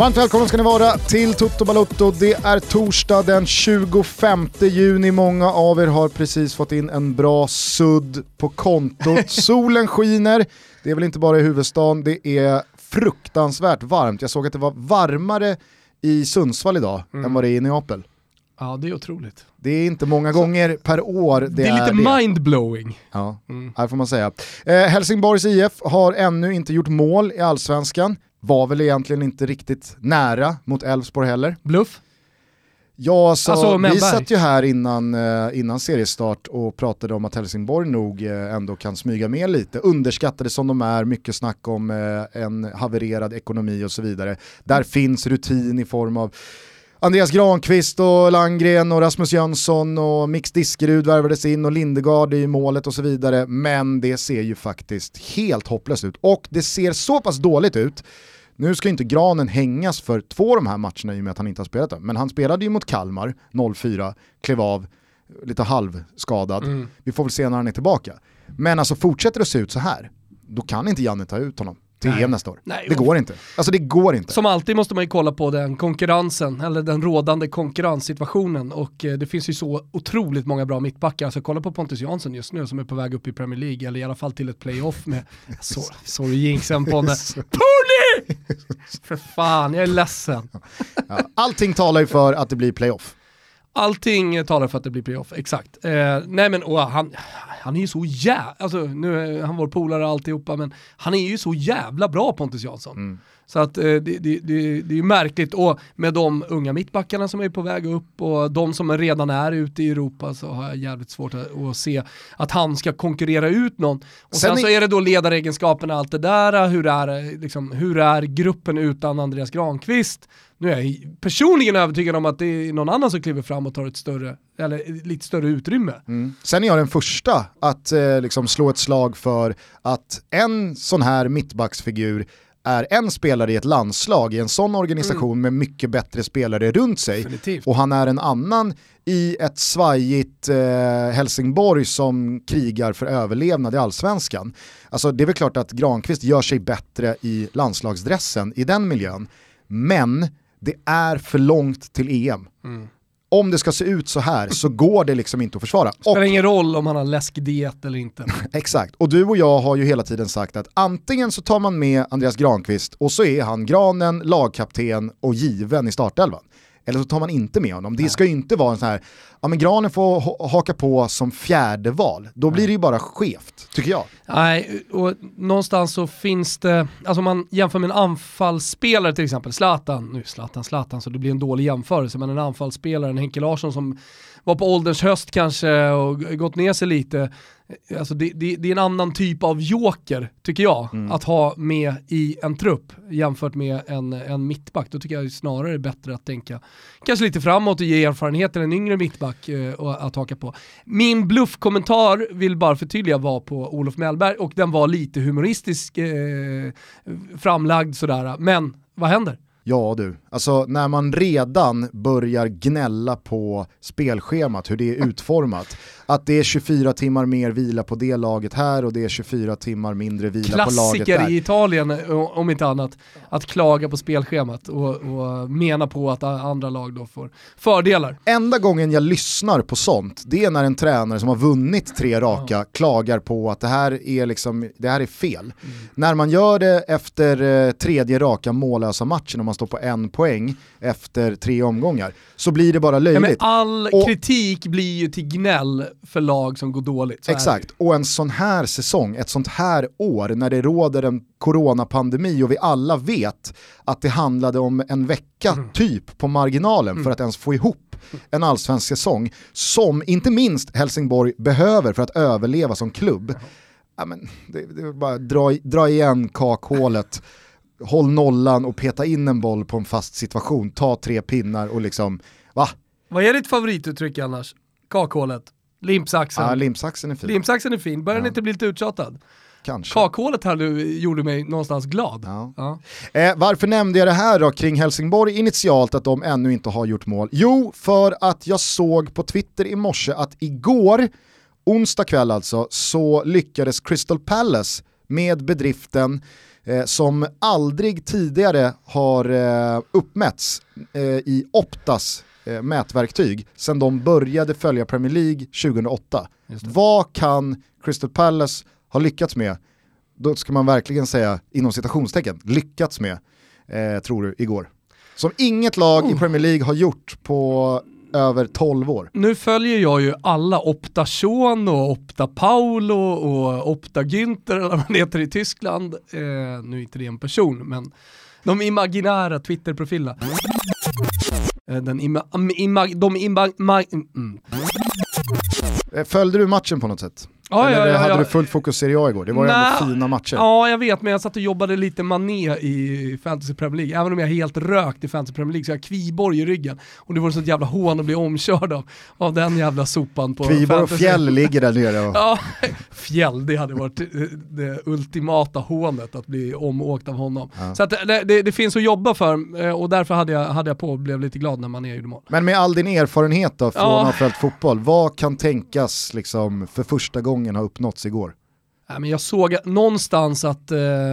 Varmt välkomna ska ni vara till Toto Balotto. Det är torsdag den 25 juni. Många av er har precis fått in en bra sudd på kontot. Solen skiner, det är väl inte bara i huvudstaden, det är fruktansvärt varmt. Jag såg att det var varmare i Sundsvall idag mm. än vad det är i Neapel. Ja det är otroligt. Det är inte många gånger per år det, det är lite det. mindblowing. Ja, mm. här får man säga. Eh, Helsingborgs IF har ännu inte gjort mål i allsvenskan var väl egentligen inte riktigt nära mot Elfsborg heller. Bluff? Ja, så alltså, vi satt ju här innan, eh, innan seriestart och pratade om att Helsingborg nog eh, ändå kan smyga med lite. Underskattade som de är, mycket snack om eh, en havererad ekonomi och så vidare. Där finns rutin i form av Andreas Granqvist och Langgren och Rasmus Jönsson och Mix Diskerud värvades in och Lindegard i målet och så vidare. Men det ser ju faktiskt helt hopplöst ut. Och det ser så pass dåligt ut nu ska inte Granen hängas för två av de här matcherna i och med att han inte har spelat dem. Men han spelade ju mot Kalmar 0-4, klev av, lite halvskadad. Mm. Vi får väl se när han är tillbaka. Men alltså fortsätter det se ut så här, då kan inte Janne ta ut honom till Nej. EM nästa år. Nej, det går inte. Alltså det går inte. Som alltid måste man ju kolla på den konkurrensen, eller den rådande konkurrenssituationen och eh, det finns ju så otroligt många bra mittbackar. Alltså kolla på Pontus Jansson just nu som är på väg upp i Premier League, eller i alla fall till ett playoff med, så, sorry jinxen på det. Pony! För fan, jag är ledsen. Ja, allting talar ju för att det blir playoff. Allting talar för att det blir playoff, exakt. Eh, nej men och han, han är ju så jävla, alltså nu är han vår polare alltihopa, men han är ju så jävla bra Pontus Jansson. Mm. Så att eh, det, det, det, det är ju märkligt och med de unga mittbackarna som är på väg upp och de som redan är ute i Europa så har jag jävligt svårt att, att se att han ska konkurrera ut någon. Och sen, sen så är det då ledaregenskaperna, allt det där, hur är, liksom, hur är gruppen utan Andreas Granqvist? Nu är jag personligen övertygad om att det är någon annan som kliver fram och tar ett större, eller lite större utrymme. Mm. Sen är jag den första att eh, liksom slå ett slag för att en sån här mittbacksfigur är en spelare i ett landslag, i en sån organisation mm. med mycket bättre spelare runt sig. Definitivt. Och han är en annan i ett svajigt eh, Helsingborg som krigar för överlevnad i allsvenskan. Alltså det är väl klart att Granqvist gör sig bättre i landslagsdressen i den miljön. Men det är för långt till EM. Mm. Om det ska se ut så här så går det liksom inte att försvara. Det spelar och, ingen roll om han har läskdiet eller inte. exakt, och du och jag har ju hela tiden sagt att antingen så tar man med Andreas Granqvist och så är han granen, lagkapten och given i startelvan eller så tar man inte med honom. Det ska ju inte vara en sån här, ja men Granen får haka på som fjärde val. Då blir det ju bara skevt, tycker jag. Nej, och någonstans så finns det, alltså om man jämför med en anfallsspelare till exempel, Zlatan, nu Zlatan, Zlatan, så det blir en dålig jämförelse, men en anfallsspelare, en Henke Larsson som var på ålderns höst kanske och gått ner sig lite, Alltså det, det, det, är en annan typ av joker, tycker jag, mm. att ha med i en trupp jämfört med en, en mittback. Då tycker jag snarare det är bättre att tänka kanske lite framåt och ge erfarenhet till en yngre mittback eh, att haka på. Min bluffkommentar, vill bara förtydliga, var på Olof Mellberg och den var lite humoristisk eh, framlagd sådär. Men vad händer? Ja du, alltså när man redan börjar gnälla på spelschemat, hur det är utformat, att det är 24 timmar mer vila på det laget här och det är 24 timmar mindre vila Klassiker på laget där. Klassiker i Italien, om inte annat, att klaga på spelschemat och, och mena på att andra lag då får fördelar. Enda gången jag lyssnar på sånt, det är när en tränare som har vunnit tre raka ja. klagar på att det här är, liksom, det här är fel. Mm. När man gör det efter eh, tredje raka mållösa matchen, man står på en poäng efter tre omgångar, så blir det bara löjligt. Ja, all och, kritik blir ju till gnäll för lag som går dåligt. Exakt, och en sån här säsong, ett sånt här år när det råder en coronapandemi och vi alla vet att det handlade om en vecka mm. typ på marginalen mm. för att ens få ihop en allsvensk säsong som inte minst Helsingborg behöver för att överleva som klubb. Ja, men det, det är bara dra, dra igen kakhålet, håll nollan och peta in en boll på en fast situation, ta tre pinnar och liksom, va? Vad är ditt favorituttryck annars? Kakhålet? Limpsaxen. Ja, limpsaxen är fin. Limpsaxen är fin, börjar ja. inte bli lite uttjatad? Kanske. Kakhålet här nu gjorde mig någonstans glad. Ja. Ja. Eh, varför nämnde jag det här då kring Helsingborg initialt att de ännu inte har gjort mål? Jo, för att jag såg på Twitter i morse att igår, onsdag kväll alltså, så lyckades Crystal Palace med bedriften eh, som aldrig tidigare har eh, uppmätts eh, i Optas eh, mätverktyg sedan de började följa Premier League 2008. Vad kan Crystal Palace ha lyckats med? Då ska man verkligen säga inom citationstecken, lyckats med, eh, tror du, igår. Som inget lag oh. i Premier League har gjort på över 12 år. Nu följer jag ju alla Opta Sean och Opta Paulo och Opta Günther eller vad man heter i Tyskland. Eh, nu är inte det en person, men de imaginära Twitter-profilerna. Eh, den ima, ima, de ima, ima, mm. Eh, följde du matchen på något sätt? Ja, Eller ja, ja, hade du fullt fokus Serie A igår? Det var ju ändå fina matcher. Ja, jag vet, men jag satt och jobbade lite mané i Fantasy Premier League. Även om jag helt rökt i Fantasy Premier League så jag har Kviborg i ryggen. Och det vore så ett jävla hån att bli omkörd av, av den jävla sopan på Kviborg och Fjäll ligger där nere. Och... ja, Fjäll, det hade varit det ultimata hånet att bli omåkt av honom. Ja. Så att det, det, det, finns att jobba för eh, och därför hade jag, hade jag på och blev lite glad när Mané gjorde mål. Men med all din erfarenhet då från ja. att ha följt fotboll, vad kan tänkas liksom för första gången gången har uppnåtts igår? Ja, men jag såg någonstans att eh,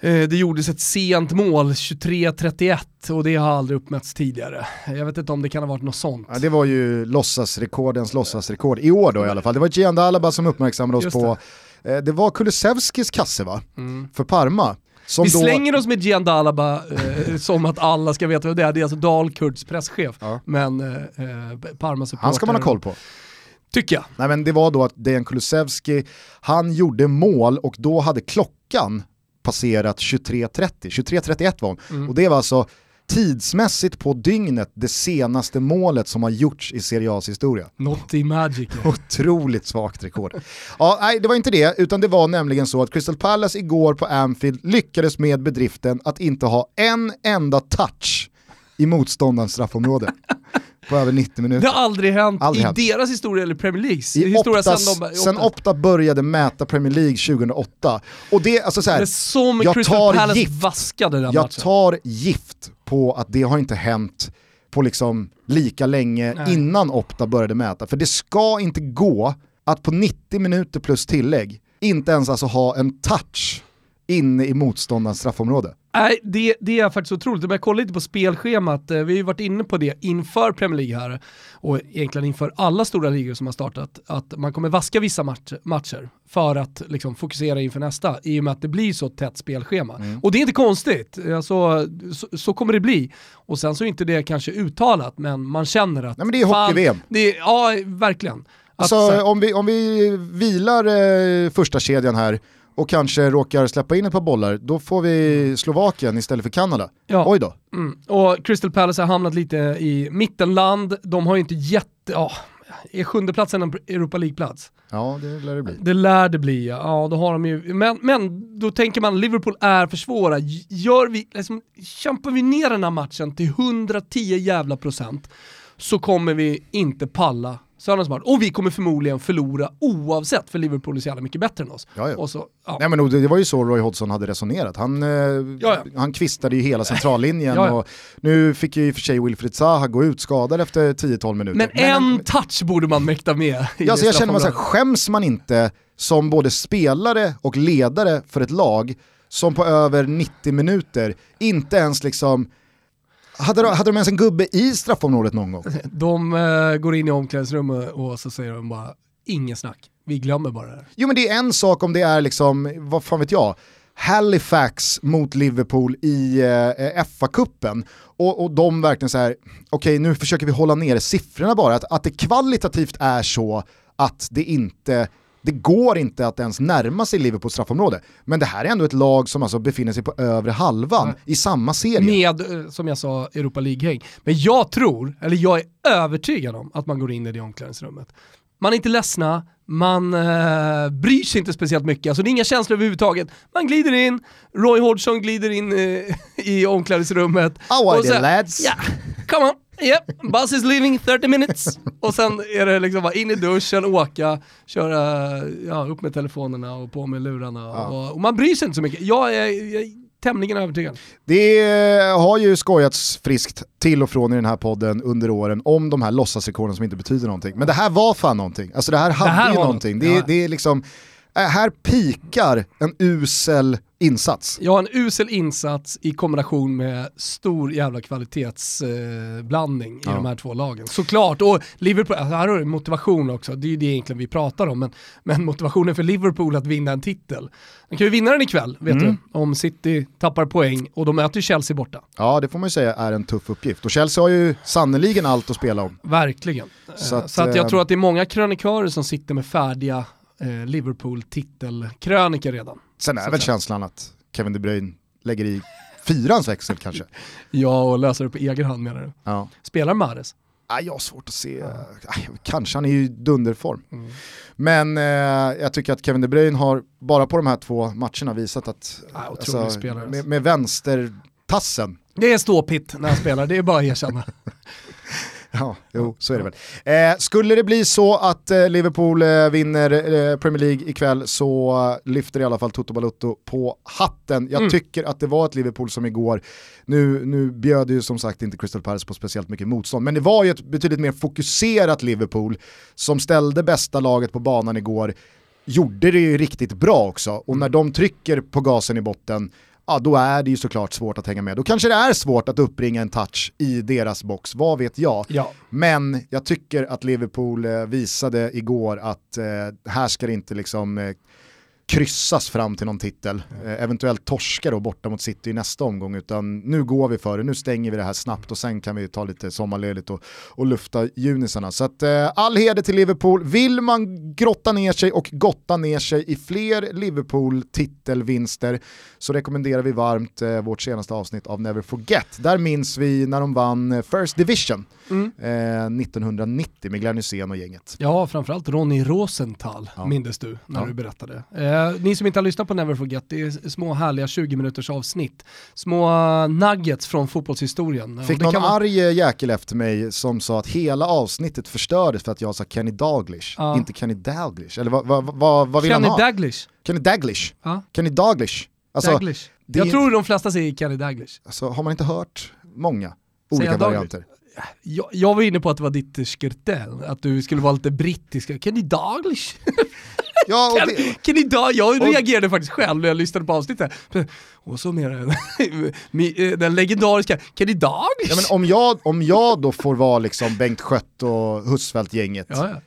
eh det gjordes ett sent mål, 23-31, och det har aldrig uppmätts tidigare. Jag vet inte om det kan ha varit något sånt. Ja, det var ju låtsasrekordens låtsasrekord, i år då i alla fall. Det var Gian Alaba som uppmärksammade oss på. Eh, det var Kulusevskis kasse va? Mm. För Parma. Som vi då... slänger oss med Gian Dalaba eh, som att alla ska veta vad det är. Det är alltså Dalkurds presschef, ja. men eh, eh Parma Han ska man ha koll på. Tycker jag. Nej, men det var då att Dejan Kulusevski, han gjorde mål och då hade klockan passerat 23.30, 23.31 var hon. Mm. Och det var alltså tidsmässigt på dygnet det senaste målet som har gjorts i Serie A's historia. Not i magic. Otroligt svagt rekord. ja, nej, det var inte det, utan det var nämligen så att Crystal Palace igår på Anfield lyckades med bedriften att inte ha en enda touch i motståndarens straffområde på över 90 minuter. Det har aldrig hänt aldrig i hänt. deras historia eller Premier Leagues I historia Optas, sen, de, sen Opta började mäta Premier League 2008. Och det, alltså så här, det är som jag Crystal tar Palace gift, vaskade den Jag matchen. tar gift på att det har inte hänt på liksom lika länge Nej. innan Opta började mäta. För det ska inte gå att på 90 minuter plus tillägg inte ens alltså ha en touch inne i motståndarens straffområde. Nej, det, det är faktiskt otroligt. Jag kollar lite på spelschemat, eh, vi har ju varit inne på det inför Premier League här, och egentligen inför alla stora ligor som har startat, att man kommer vaska vissa match, matcher för att liksom fokusera inför nästa, i och med att det blir så tätt spelschema. Mm. Och det är inte konstigt, alltså, så, så, kommer det bli. Och sen så är inte det kanske uttalat, men man känner att... Nej men det är hockey-VM. Ja, verkligen. Att, alltså, om, vi, om vi vilar eh, första kedjan här, och kanske råkar släppa in ett par bollar, då får vi Slovakien istället för Kanada. Ja. Oj då. Mm. Och Crystal Palace har hamnat lite i mittenland, de har ju inte jätte, ja, är sjunde platsen en Europa League-plats? Ja, det lär det bli. Det lär det bli, ja. ja då har de ju, men, men då tänker man Liverpool är för svåra. Gör vi, liksom, kämpar vi ner den här matchen till 110 jävla procent så kommer vi inte palla Sörlands match. Och vi kommer förmodligen förlora oavsett, för Liverpool är så jävla mycket bättre än oss. Ja, ja. Så, ja. Nej, men det var ju så Roy Hodgson hade resonerat. Han, eh, ja, han kvistade ju hela centrallinjen och nu fick ju i och för sig Wilfried Zaha gå ut skadad efter 10-12 minuter. Men, men en han, touch borde man mäkta med. Ja, så jag känner mig så här, skäms man inte som både spelare och ledare för ett lag som på över 90 minuter inte ens liksom hade de, hade de ens en gubbe i straffområdet någon gång? De uh, går in i omklädningsrummet och så säger de bara, inget snack, vi glömmer bara det här. Jo men det är en sak om det är liksom, vad fan vet jag, Halifax mot Liverpool i eh, FA-cupen och, och de verkligen så här, okej okay, nu försöker vi hålla nere siffrorna bara, att, att det kvalitativt är så att det inte det går inte att ens närma sig Liverpools straffområde. Men det här är ändå ett lag som alltså befinner sig på övre halvan mm. i samma serie. Med, eh, som jag sa, Europa League-häng. Men jag tror, eller jag är övertygad om att man går in i det omklädningsrummet. Man är inte ledsna, man eh, bryr sig inte speciellt mycket, alltså det är inga känslor överhuvudtaget. Man glider in, Roy Hodgson glider in eh, i omklädningsrummet. How are they lads? Ja, come on, Yep, bus is leaving 30 minutes. Och sen är det liksom bara in i duschen, åka, köra ja, upp med telefonerna och på med lurarna. Ja. Och, och, man bryr sig inte så mycket. Jag är, jag är tämligen övertygad. Det har ju skojats friskt till och från i den här podden under åren om de här låtsasrekorden som inte betyder någonting. Men det här var fan någonting. Alltså det här hade det här ju någonting. Det, ja. det är liksom här pikar en usel insats. Ja, en usel insats i kombination med stor jävla kvalitetsblandning eh, i ja. de här två lagen. Såklart, och Liverpool, alltså här har du motivation också, det är ju det egentligen vi pratar om, men, men motivationen för Liverpool att vinna en titel. De kan ju vinna den ikväll, vet mm. du, om City tappar poäng och de möter Chelsea borta. Ja, det får man ju säga är en tuff uppgift. Och Chelsea har ju sannoliken allt att spela om. Verkligen. Så att, Så att jag äh... tror att det är många krönikörer som sitter med färdiga eh, Liverpool-titelkrönika redan. Sen är väl känslan att Kevin De Bruyne lägger i fyrans växel kanske. ja, och löser det på egen hand menar du. Ja. Spelar Mahrez? Ah, jag har svårt att se, ah, kanske, han är ju dunderform. Mm. Men eh, jag tycker att Kevin De Bruyne har, bara på de här två matcherna, visat att ah, alltså, med, med vänstertassen. Det är ståpitt när han spelar, det är bara att erkänna. Ja, jo, så är det väl. Eh, skulle det bli så att eh, Liverpool eh, vinner eh, Premier League ikväll så lyfter i alla fall Toto Balutto på hatten. Jag mm. tycker att det var ett Liverpool som igår, nu, nu bjöd ju som sagt inte Crystal Palace på speciellt mycket motstånd, men det var ju ett betydligt mer fokuserat Liverpool som ställde bästa laget på banan igår, gjorde det ju riktigt bra också och när mm. de trycker på gasen i botten ja då är det ju såklart svårt att hänga med. Då kanske det är svårt att uppringa en touch i deras box, vad vet jag. Ja. Men jag tycker att Liverpool eh, visade igår att eh, här ska det inte liksom eh, kryssas fram till någon titel, eh, eventuellt torska då borta mot City i nästa omgång, utan nu går vi för det, nu stänger vi det här snabbt och sen kan vi ta lite sommarledigt och, och lufta junisarna. Så att eh, all heder till Liverpool, vill man grotta ner sig och gotta ner sig i fler Liverpool-titelvinster så rekommenderar vi varmt eh, vårt senaste avsnitt av Never Forget. Där minns vi när de vann eh, First Division mm. eh, 1990 med Glenn Hysén och gänget. Ja, framförallt Ronny Rosenthal ja. mindes du när ja. du berättade. Eh, ni som inte har lyssnat på Never Forget, det är små härliga 20 minuters avsnitt. Små nuggets från fotbollshistorien. Fick någon man... arg jäkel efter mig som sa att hela avsnittet förstördes för att jag sa Kenny Daglish, ja. inte Kenny Dalglish. Eller vad, vad, vad, vad vill Kenny han ha? Daglish. Kenny Daglish. Ja. Kenny Daglish. Alltså, Daglish. Jag tror de flesta säger Kenny Daglish. Alltså, har man inte hört många olika varianter? Jag, jag, var inne på att det var ditt skirtel, att du skulle vara lite brittisk. Kenny Daglish. Ja, och det, Kenny Dag, jag reagerade och, faktiskt själv när jag lyssnade på avsnittet. Och så mer eh, den legendariska Dag. Ja, men om, jag, om jag då får vara liksom Bengt Skött och Husfeldt-gänget, ja, ja.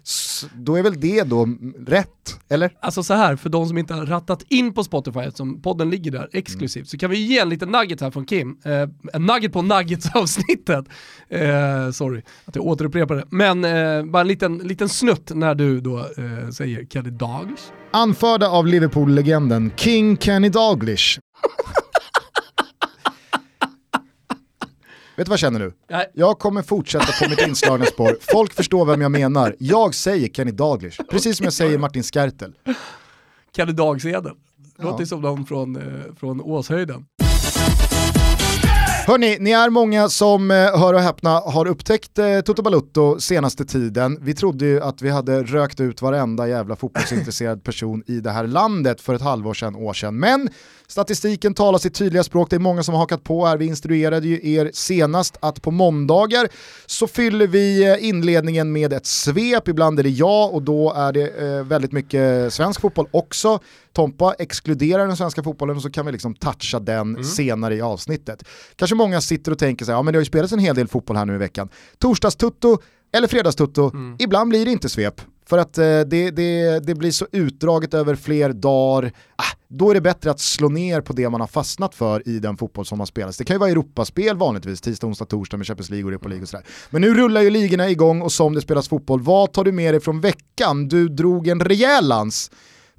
då är väl det då rätt, eller? Alltså så här, för de som inte har rattat in på Spotify, eftersom podden ligger där exklusivt, mm. så kan vi ge en liten nugget här från Kim. Eh, en nugget på nuggets-avsnittet. Eh, sorry att jag återupprepar det. Men eh, bara en liten, liten snutt när du då eh, säger Kenny Daglish. Anförda av Liverpool-legenden King Kenny Daglish Vet du vad jag känner nu? Nej. Jag kommer fortsätta på mitt inslagna spår. Folk förstår vem jag menar. Jag säger Kenny Daglish, precis som jag säger Martin Skertel. Kenny Dagsedel. Låter ja. som någon från, eh, från Åshöjden. Hörni, ni är många som, eh, hör och häpna, har upptäckt eh, Toto Balutto senaste tiden. Vi trodde ju att vi hade rökt ut varenda jävla fotbollsintresserad person i det här landet för ett halvår sedan, år sedan. Men statistiken talar sitt tydliga språk, det är många som har hakat på här. Vi instruerade ju er senast att på måndagar så fyller vi eh, inledningen med ett svep, ibland är det jag och då är det eh, väldigt mycket svensk fotboll också. Tompa exkluderar den svenska fotbollen och så kan vi liksom toucha den mm. senare i avsnittet. Kanske många sitter och tänker så här, ja men det har ju spelats en hel del fotboll här nu i veckan. Torsdagstutto eller fredagstutto, mm. ibland blir det inte svep. För att eh, det, det, det blir så utdraget över fler dagar. Ah, då är det bättre att slå ner på det man har fastnat för i den fotboll som har spelats. Det kan ju vara Europaspel vanligtvis, tisdag, onsdag, torsdag med Champions League och Europa League och sådär. Men nu rullar ju ligorna igång och som det spelas fotboll, vad tar du med dig från veckan? Du drog en rejäl lans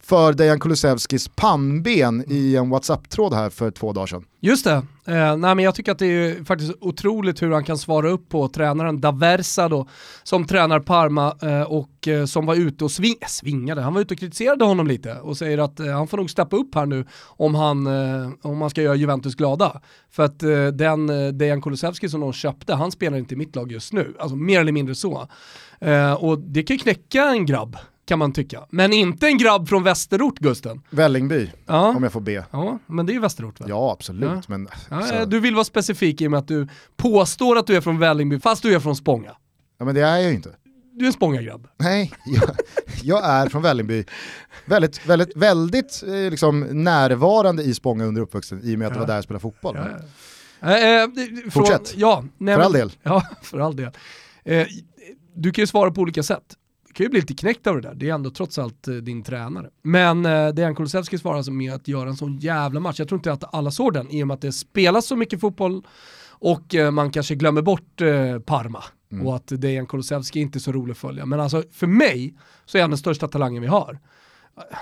för Dejan Kulusevskis pannben i en WhatsApp-tråd här för två dagar sedan. Just det, eh, nej, men jag tycker att det är faktiskt otroligt hur han kan svara upp på tränaren Daversa då, som tränar Parma eh, och eh, som var ute och sving äh, svingade, han var ute och kritiserade honom lite och säger att eh, han får nog steppa upp här nu om han, eh, om han ska göra Juventus glada. För att eh, den eh, Dejan Kulusevski som de köpte, han spelar inte i mitt lag just nu, alltså mer eller mindre så. Eh, och det kan ju knäcka en grabb kan man tycka. Men inte en grabb från västerort Gusten. Vällingby, ja. om jag får be. Ja, men det är ju västerort va? Ja, absolut. Ja. Men, ja, du vill vara specifik i och med att du påstår att du är från Vällingby, fast du är från Spånga. Ja men det är jag ju inte. du är en Spånga-grabb. Nej, jag, jag, är från Vällingby. Väldigt, väldigt, väldigt eh, liksom, närvarande i Spånga under uppvuxen i och med att det var där jag spelade fotboll. Eh, eh, Fortsätt, från, ja, nej, för all del. Ja, för all del. Eh, du kan ju svara på olika sätt. Kan ju bli lite knäckt av det där, det är ändå trots allt eh, din tränare. Men eh, Dejan Kulusevski svarar alltså med att göra en sån jävla match. Jag tror inte att alla såg den i och med att det spelas så mycket fotboll och eh, man kanske glömmer bort eh, Parma. Mm. Och att Dejan Kulusevski inte är så rolig att följa. Men alltså för mig så är han den största talangen vi har.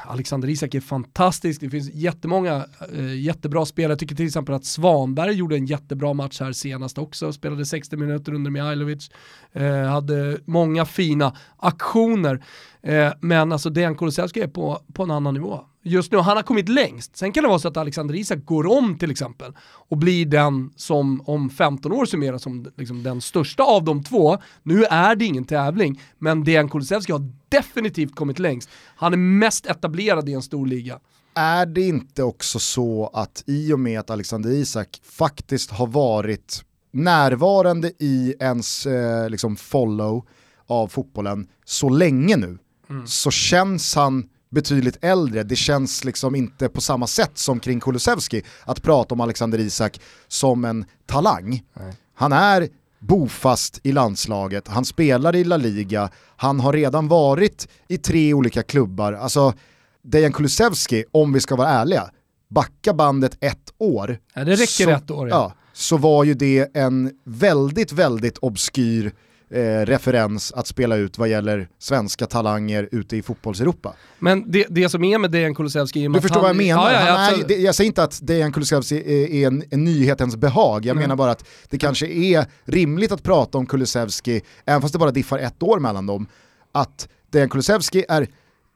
Alexander Isak är fantastisk, det finns jättemånga eh, jättebra spelare. Jag tycker till exempel att Svanberg gjorde en jättebra match här senast också, spelade 60 minuter under Mihailovic, eh, hade många fina aktioner. Eh, men alltså Dejan Kulusevski är på, på en annan nivå just nu, han har kommit längst. Sen kan det vara så att Alexander Isak går om till exempel och blir den som om 15 år summeras som liksom den största av de två. Nu är det ingen tävling, men Dejan Kulusevski har definitivt kommit längst. Han är mest etablerad i en stor liga. Är det inte också så att i och med att Alexander Isak faktiskt har varit närvarande i ens eh, liksom follow av fotbollen så länge nu, mm. så känns han betydligt äldre. Det känns liksom inte på samma sätt som kring Kulusevski att prata om Alexander Isak som en talang. Nej. Han är bofast i landslaget, han spelar i La Liga, han har redan varit i tre olika klubbar. Alltså, Dejan Kulusevski, om vi ska vara ärliga, backa bandet ett år. Ja, det räcker så, ett år. Ja. ja. så var ju det en väldigt, väldigt obskyr eh, referens att spela ut vad gäller svenska talanger ute i fotbollseuropa. Men det, det som är med Dejan Kulusevski... Du förstår han, vad jag menar? Ja, ja, är, det, jag säger inte att Dejan Kulusevski är, är en, en nyhetens behag, jag mm. menar bara att det kanske är rimligt att prata om Kulusevski, även fast det bara diffar ett år mellan dem, att Dejan Kulusevski är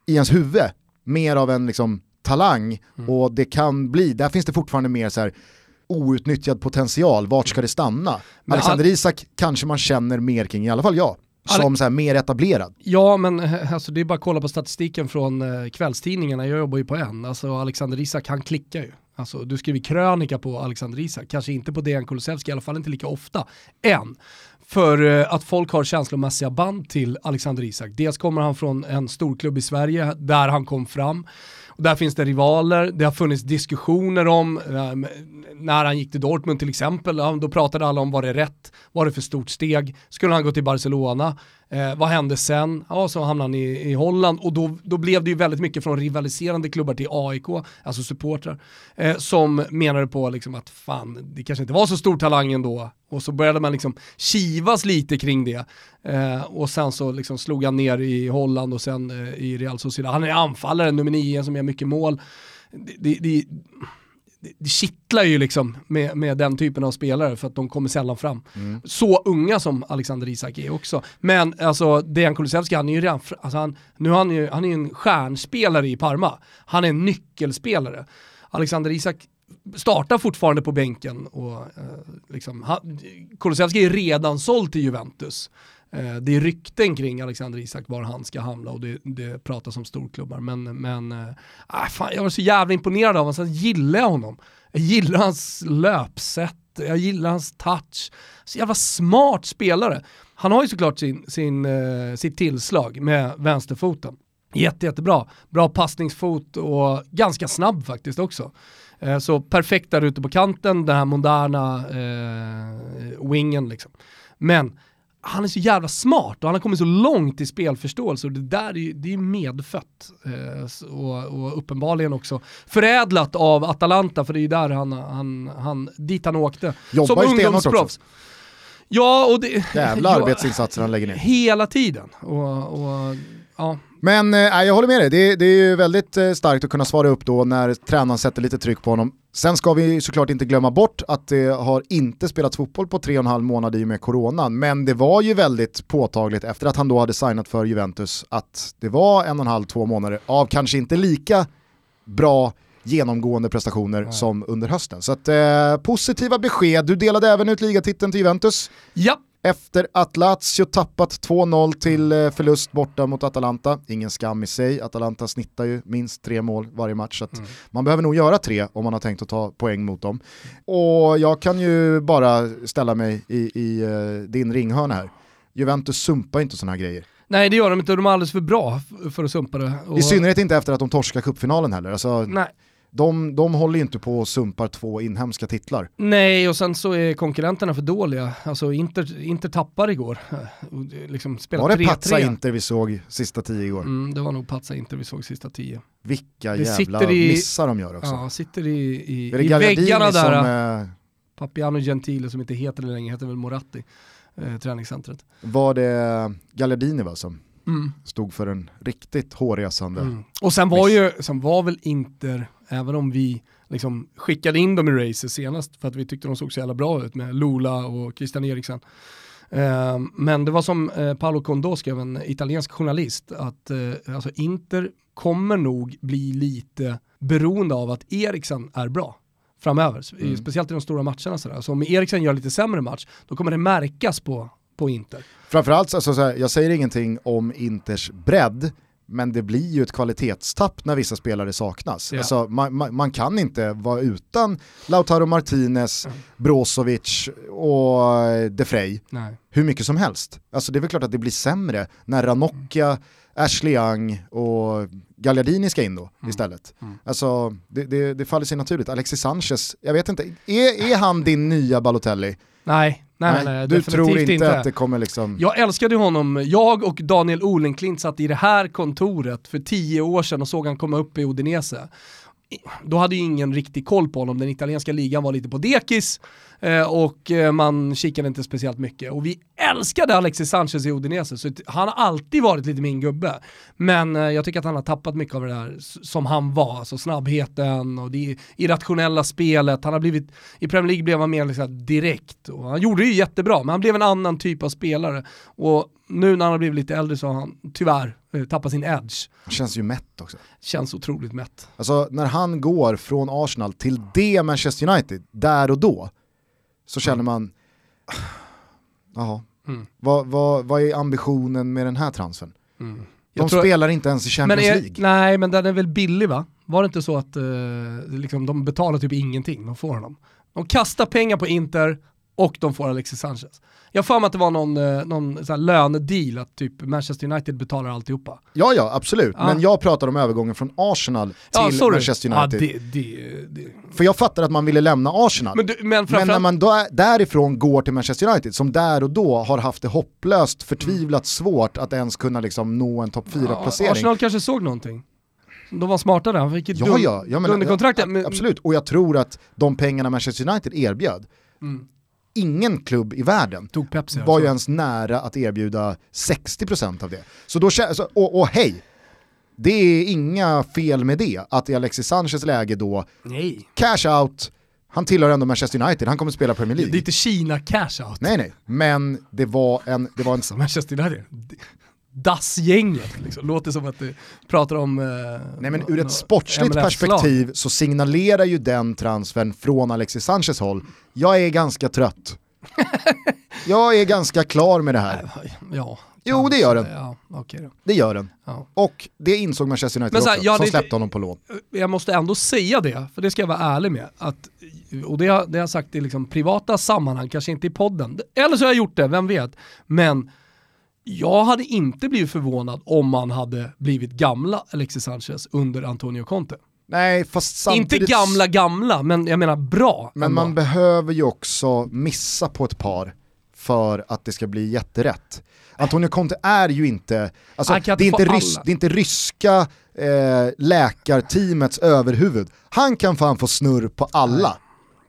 i ens huvud mer av en liksom, talang mm. och det kan bli, där finns det fortfarande mer så här outnyttjad potential, vart ska det stanna? Men Alexander Isak kanske man känner mer kring, i alla fall jag som så här mer etablerad. Ja, men eh, alltså, det är bara att kolla på statistiken från eh, kvällstidningarna, jag jobbar ju på en. Alltså, Alexander Isak, han klickar ju. Alltså, du skriver krönika på Alexander Isak, kanske inte på Dejan Kulusevski, i alla fall inte lika ofta, än. För eh, att folk har känslomässiga band till Alexander Isak. Dels kommer han från en storklubb i Sverige, där han kom fram. Och där finns det rivaler, det har funnits diskussioner om, äh, när han gick till Dortmund till exempel, då pratade alla om var det rätt, var det för stort steg, skulle han gå till Barcelona, Eh, vad hände sen? Ja, så hamnade han i, i Holland och då, då blev det ju väldigt mycket från rivaliserande klubbar till AIK, alltså supportrar, eh, som menade på liksom att fan, det kanske inte var så stor talang ändå. Och så började man liksom kivas lite kring det. Eh, och sen så liksom slog han ner i Holland och sen eh, i Real Sociedad. Han är anfallare, nummer nio som gör mycket mål. Det, det, det, det kittlar ju liksom med, med den typen av spelare för att de kommer sällan fram. Mm. Så unga som Alexander Isak är också. Men alltså Dejan Kulusevski, han är ju redan, alltså han, nu han är han är en stjärnspelare i Parma. Han är en nyckelspelare. Alexander Isak startar fortfarande på bänken och eh, liksom, han, Kulusevski är redan såld till Juventus. Eh, det är rykten kring Alexander Isak var han ska hamna och det, det pratas om storklubbar. Men, men äh, fan, jag var så jävla imponerad av honom, sen gillar jag honom. Jag gillar hans löpsätt, jag gillar hans touch. Så jävla smart spelare. Han har ju såklart sin, sin, uh, sitt tillslag med vänsterfoten. Jätte, jättebra. Bra passningsfot och ganska snabb faktiskt också. Eh, så perfekt där ute på kanten, den här moderna eh, wingen liksom. Men han är så jävla smart och han har kommit så långt i spelförståelse och det där är, det är medfött. Eh, och, och, uppenbarligen också förädlat av Atalanta för det är ju där han, han, han, dit han åkte. Jobbar som ungdomsproffs. Ja, och det... Jävla arbetsinsatser han lägger ner. Hela tiden. Och, och ja, men eh, jag håller med dig, det, det är ju väldigt eh, starkt att kunna svara upp då när tränaren sätter lite tryck på honom. Sen ska vi såklart inte glömma bort att det har inte spelats fotboll på tre och en halv månad i och med coronan, men det var ju väldigt påtagligt efter att han då hade signat för Juventus att det var en och en halv, två månader av kanske inte lika bra genomgående prestationer Nej. som under hösten. Så att, eh, positiva besked, du delade även ut ligatiteln till Juventus. Ja, efter att Lazio tappat 2-0 till eh, förlust borta mot Atalanta, ingen skam i sig, Atalanta snittar ju minst tre mål varje match, så mm. man behöver nog göra tre om man har tänkt att ta poäng mot dem. Och jag kan ju bara ställa mig i, i uh, din ringhörna här. Juventus sumpar inte sådana här grejer. Nej det gör de inte, de är alldeles för bra för att sumpa det. Och... I synnerhet inte efter att de torskar cupfinalen heller. Alltså, Nej. De, de håller ju inte på och sumpar två inhemska titlar. Nej, och sen så är konkurrenterna för dåliga. Alltså Inter, Inter tappar igår. Liksom var det Patsa Inter vi såg sista tio igår? Mm, det var nog Patsa Inter vi såg sista tio. Vilka det jävla i, missar de gör också. Ja, sitter i, i, i väggarna där. Som, äh... Papiano Gentile som inte heter det längre, heter väl Moratti, eh, träningscentret. Var det Gallardini va som mm. stod för en riktigt hårresande mm. Och sen var, ju, sen var väl Inter, även om vi liksom skickade in dem i racet senast för att vi tyckte de såg så jävla bra ut med Lola och Christian Eriksen. Uh, men det var som uh, Paolo Condò skrev, en italiensk journalist, att uh, alltså Inter kommer nog bli lite beroende av att Eriksen är bra framöver, mm. speciellt i de stora matcherna. Sådär. Så om Eriksen gör lite sämre match, då kommer det märkas på, på Inter. Framförallt, alltså, så jag säger ingenting om Inters bredd, men det blir ju ett kvalitetstapp när vissa spelare saknas. Ja. Alltså, man, man, man, kan inte vara utan Lautaro Martinez, mm. Brozovic och De Frey hur mycket som helst. Alltså, det är väl klart att det blir sämre när Ranocchia, mm. Ashley Young och Gagliardini ska in då mm. istället. Mm. Alltså, det, det, det, faller sig naturligt. Alexis Sanchez, jag vet inte, är, är han din nya Balotelli? Nej, nej, nej, Du tror inte, inte, att det kommer liksom... Jag älskade honom, jag och Daniel Olenklint satt i det här kontoret för tio år sedan och såg han komma upp i Odinese då hade ju ingen riktig koll på honom, den italienska ligan var lite på dekis eh, och eh, man kikade inte speciellt mycket. Och vi älskade Alexis Sanchez i Udinese, så han har alltid varit lite min gubbe. Men eh, jag tycker att han har tappat mycket av det där som han var, alltså snabbheten och det irrationella spelet. Han har blivit, i Premier League blev han mer liksom direkt och han gjorde det ju jättebra, men han blev en annan typ av spelare. Och nu när han har blivit lite äldre så har han tyvärr eh, tappat sin edge. Han känns ju mätt också. Känns otroligt mätt. Alltså när han går från Arsenal till det Manchester United, där och då, så känner man, jaha, mm. vad, vad, vad är ambitionen med den här transfern? Mm. De spelar inte ens i Champions är, League. Nej, men den är väl billig va? Var det inte så att uh, liksom, de betalar typ ingenting, de får honom? De kastar pengar på Inter och de får Alexis Sanchez. Jag får mig att det var någon, eh, någon så lönedeal, att typ Manchester United betalar alltihopa. Ja, ja, absolut. Ja. Men jag pratar om övergången från Arsenal till ja, Manchester United. Ja, det, det, det. För jag fattar att man ville lämna Arsenal. Men, du, men, men när man då, därifrån går till Manchester United, som där och då har haft det hopplöst, förtvivlat svårt att ens kunna liksom nå en topp 4-placering. Ja, Arsenal kanske såg någonting. De var smarta där, han fick ett ja, ja, ja, men, ja, Absolut, och jag tror att de pengarna Manchester United erbjöd, mm ingen klubb i världen Pepsi, var ju ens nära att erbjuda 60% av det. Så då, och, och hej, det är inga fel med det, att i Alexis Sanchez läge då, nej. cash out, han tillhör ändå Manchester United, han kommer att spela Premier League. Det är inte Kina cash out. Nej nej, men det var en... Det var en... Alltså, Manchester United, DAS-gänget. Liksom. Låter som att du pratar om... Eh, Nej men ur ett sportsligt perspektiv så signalerar ju den transfern från Alexis Sanchez håll, jag är ganska trött. jag är ganska klar med det här. Ja, jo det gör den. Ja, okay då. Det gör den. Ja. Och det insåg Manchester United här, också, som släppte honom på lån. Jag måste ändå säga det, för det ska jag vara ärlig med. Att, och det har, det har jag sagt i liksom privata sammanhang, kanske inte i podden. Eller så har jag gjort det, vem vet. Men jag hade inte blivit förvånad om man hade blivit gamla Alexis Sanchez under Antonio Conte. Nej, fast samtidigt... Inte gamla gamla, men jag menar bra. Men ändå. man behöver ju också missa på ett par för att det ska bli jätterätt. Antonio Conte är ju inte, alltså, det, är inte rys, det är inte ryska eh, läkarteamets överhuvud. Han kan fan få snurr på alla.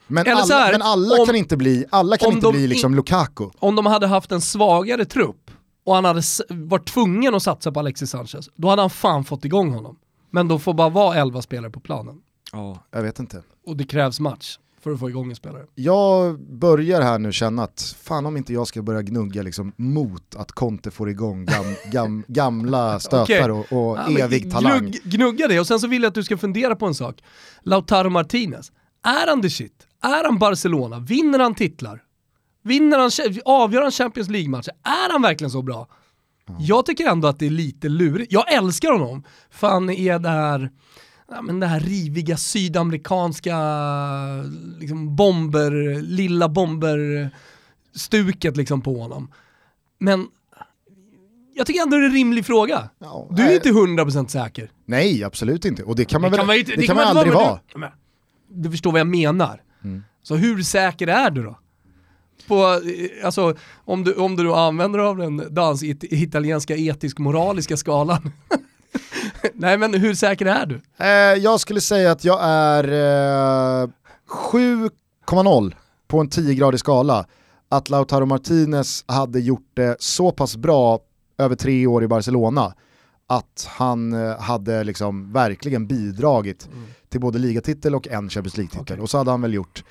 Men alla, här, men alla om, kan inte bli, alla kan inte bli liksom Lukaku. Om de hade haft en svagare trupp, och han hade varit tvungen att satsa på Alexis Sanchez, då hade han fan fått igång honom. Men då får bara vara 11 spelare på planen. Ja, jag vet inte. Och det krävs match för att få igång en spelare. Jag börjar här nu känna att fan om inte jag ska börja gnugga liksom mot att Conte får igång gam, gam, gamla stötar okay. och, och ja, evig talang. Gnugg, gnugga det och sen så vill jag att du ska fundera på en sak. Lautaro Martinez, är han the shit? Är han Barcelona? Vinner han titlar? Vinner han, avgör han Champions League-matcher? Är han verkligen så bra? Mm. Jag tycker ändå att det är lite lurigt. Jag älskar honom, för han är det här, ja, men det här riviga sydamerikanska liksom bomber, lilla bomber-stuket liksom på honom. Men jag tycker ändå det är en rimlig fråga. Ja, du är nej. inte 100% säker. Nej, absolut inte. Och det kan man det väl kan man, det, det kan man aldrig vara. Du, du förstår vad jag menar. Mm. Så hur säker är du då? På, alltså, om, du, om du använder av den dans italienska etisk-moraliska skalan. Nej men hur säker är du? Eh, jag skulle säga att jag är eh, 7,0 på en 10-gradig skala. Att Lautaro Martinez hade gjort det så pass bra över tre år i Barcelona att han eh, hade liksom verkligen bidragit mm. till både ligatitel och en Champions League-titel. Okay. Och så hade han väl gjort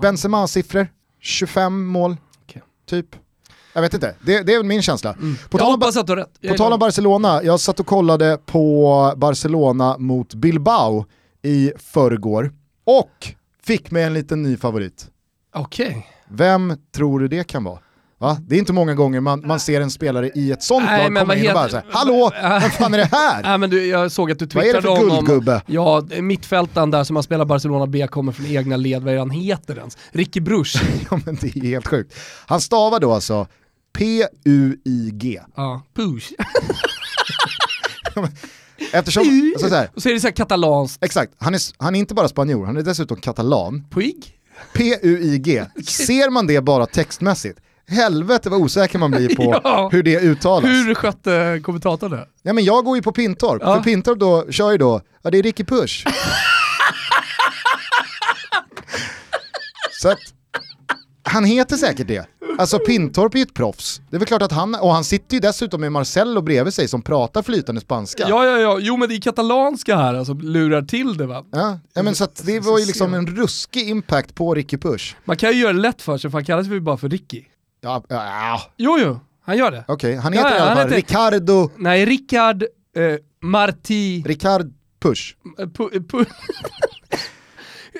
Benzema-siffror, 25 mål, okay. typ. Jag vet inte, det, det är min känsla. Mm. På tal om, på tal om Barcelona, jag satt och kollade på Barcelona mot Bilbao i förrgår och fick med en liten ny favorit. Okej. Okay. Vem tror du det kan vara? Va? Det är inte många gånger man, man ser en spelare i ett sånt lag komma in och bara säga Hallå, vad fan är det här? Nej, men du, jag såg att du twittrade om... Vad är det för guldgubbe? Ja, mittfältaren där som har spelat Barcelona B kommer från egna led, vad är han heter ens? Ricky Bruch. ja men det är helt sjukt. Han stavar då alltså P-U-I-G. Ja, Push. Eftersom, så, här, och så är det så katalanskt. Exakt, han är, han är inte bara spanjor, han är dessutom katalan. Puig? P-U-I-G. Ser man det bara textmässigt, helvete vad osäker man blir på ja. hur det uttalas. Hur skötte kommentatorn det? Ja men jag går ju på Pintorp, ja. för Pintorp då kör ju då, ja det är Ricky Push. Så att, han heter säkert det. Alltså Pintorp är ju ett proffs. Det är väl klart att han, och han sitter ju dessutom med Marcello bredvid sig som pratar flytande spanska. Ja, ja, ja, jo men det är katalanska här, alltså lurar till det va? Ja, ja men så att det var ju liksom en ruskig impact på Ricky Push. Man kan ju göra det lätt för sig för han kallas ju bara för Ricky. Ja, ja. Jo, jo, han gör det. Okej, okay, han heter ja, i alla fall. Ricardo... Nej, Rickard eh, Marti... Ricard Push. Eh, pu, eh.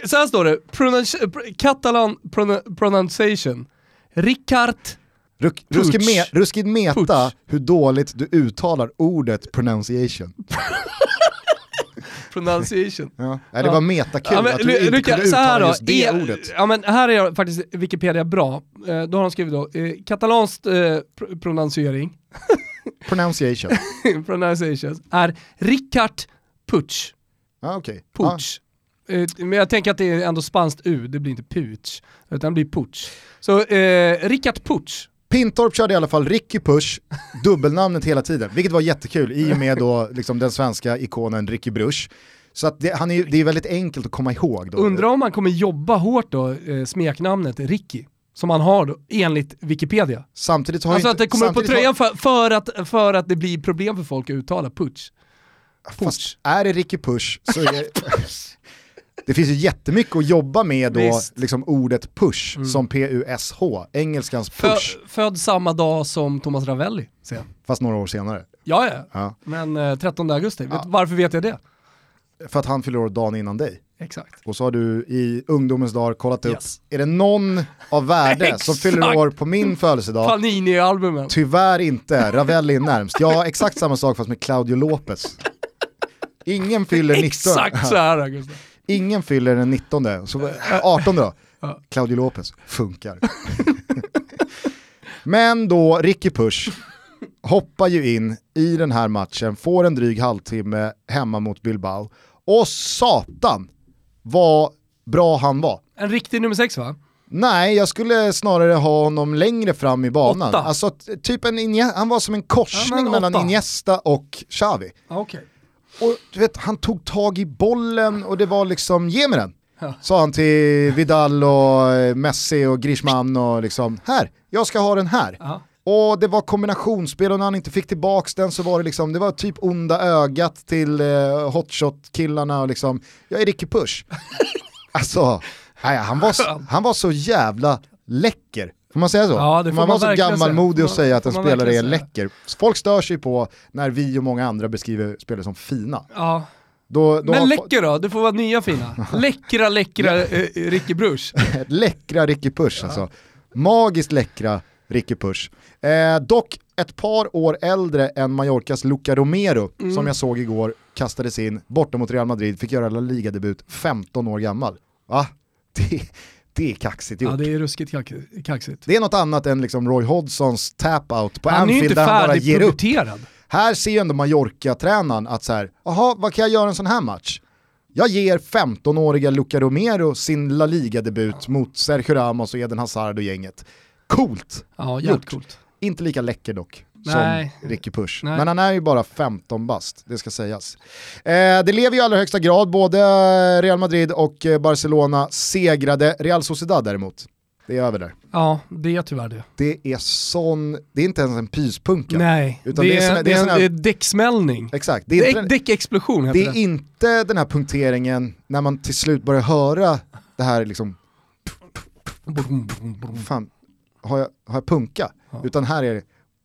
Så här står det, Pronunci Catalan pronunciation. Ricard Ruk, ruskigt, me, ruskigt meta Puch. hur dåligt du uttalar ordet pronunciation. pronunciation. Ja. ja. det var metakul ja, men, att du inte Luka, kunde uttala just det är, ordet. Ja men här är faktiskt Wikipedia bra. Eh, då har de skrivit då, eh, katalanskt eh, pr pronunciering. pronunciation. pronunciation är Ricard Puch. Ah, okay. Puch. Ah. Eh, men jag tänker att det är ändå spanskt U, det blir inte Puch, utan det blir Puch. Så eh, Ricard Puch. Pintorp körde i alla fall Ricky Push, dubbelnamnet hela tiden, vilket var jättekul i och med då liksom den svenska ikonen Ricky Bruch. Så att det, han är, det är väldigt enkelt att komma ihåg. Då. Undrar om han kommer jobba hårt då, eh, smeknamnet Ricky som han har då, enligt Wikipedia. Samtidigt har alltså inte, att det kommer på tröjan har... för, för, att, för att det blir problem för folk att uttala Puch. Fast är det Ricky Push så är det... Det finns ju jättemycket att jobba med då, liksom ordet push mm. som P-U-S-H, engelskans push. Fö född samma dag som Thomas Ravelli, ser Fast några år senare. Ja, ja. ja. men eh, 13 augusti. Ja. Varför vet jag det? För att han fyller år dagen innan dig. Exakt. Och så har du i ungdomens dagar kollat upp, yes. är det någon av värde som fyller år på min födelsedag? Panini-albumen. Tyvärr inte, Ravelli är närmst. Jag har exakt samma sak fast med Claudio Lopez. Ingen fyller 19. Exakt så här Gustav. Ingen fyller den 19, så 18 då. Claudio Lopez, funkar. Men då Ricky Push hoppar ju in i den här matchen, får en dryg halvtimme hemma mot Bilbao. Och satan vad bra han var. En riktig nummer sex va? Nej, jag skulle snarare ha honom längre fram i banan. Åtta. Alltså, typ en han var som en korsning ja, mellan Iniesta och Xavi. Okay. Och du vet, han tog tag i bollen och det var liksom, ge mig den. Sa han till Vidal och eh, Messi och Griezmann och liksom, här, jag ska ha den här. Aha. Och det var kombinationsspel och när han inte fick tillbaks den så var det liksom, det var typ onda ögat till eh, hotshot-killarna och liksom, jag är Ricky Push. alltså, nej, han, var, han var så jävla läcker. Får man säga så? Ja, man var så gammalmodig och säga att en spelare är läcker. Folk stör sig på när vi och många andra beskriver spelare som fina. Ja. Då, då Men läcker då? Det får vara nya fina. läckra, läckra eh, Ricky Bruch. läckra Ricky Push ja. alltså. Magiskt läckra Ricky Push. Eh, dock ett par år äldre än Mallorcas Luca Romero, mm. som jag såg igår kastades in borta mot Real Madrid, fick göra La Liga-debut 15 år gammal. Va? Det, Det är kaxigt gjort. Ja det är ruskigt kaxigt. Det är något annat än liksom Roy Hodgsons tap-out på han Anfield där han bara ger upp. Här ser ju ändå Mallorca-tränaren att så här, jaha vad kan jag göra en sån här match? Jag ger 15-åriga Luca Romero sin La Liga-debut mot Sergio Ramos och Eden Hazard och gänget. Coolt! Ja, jävligt coolt. Inte lika läcker dock. Nej. som Ricky Push. Nej. Men han är ju bara 15 bast, det ska sägas. Eh, det lever ju i allra högsta grad, både Real Madrid och eh, Barcelona segrade. Real Sociedad däremot, det är över där. Ja, det är tyvärr det. Det är sån, det är inte ens en pyspunka. Nej, utan det, är, det, är, det, är, det är däcksmällning. Exakt. Det är, däckexplosion heter det. är inte den här punkteringen när man till slut börjar höra det här liksom... Fan, har jag, har jag punka? Ja. Utan här är det,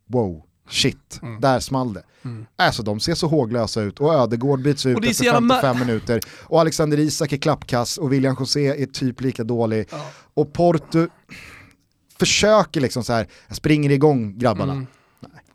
wow, shit, mm. där small det. Mm. Alltså de ser så håglösa ut och Ödegård byts ut efter 55 minuter och Alexander Isak är klappkass och William José är typ lika dålig. Ja. Och Porto försöker liksom så här, springer igång grabbarna. Mm.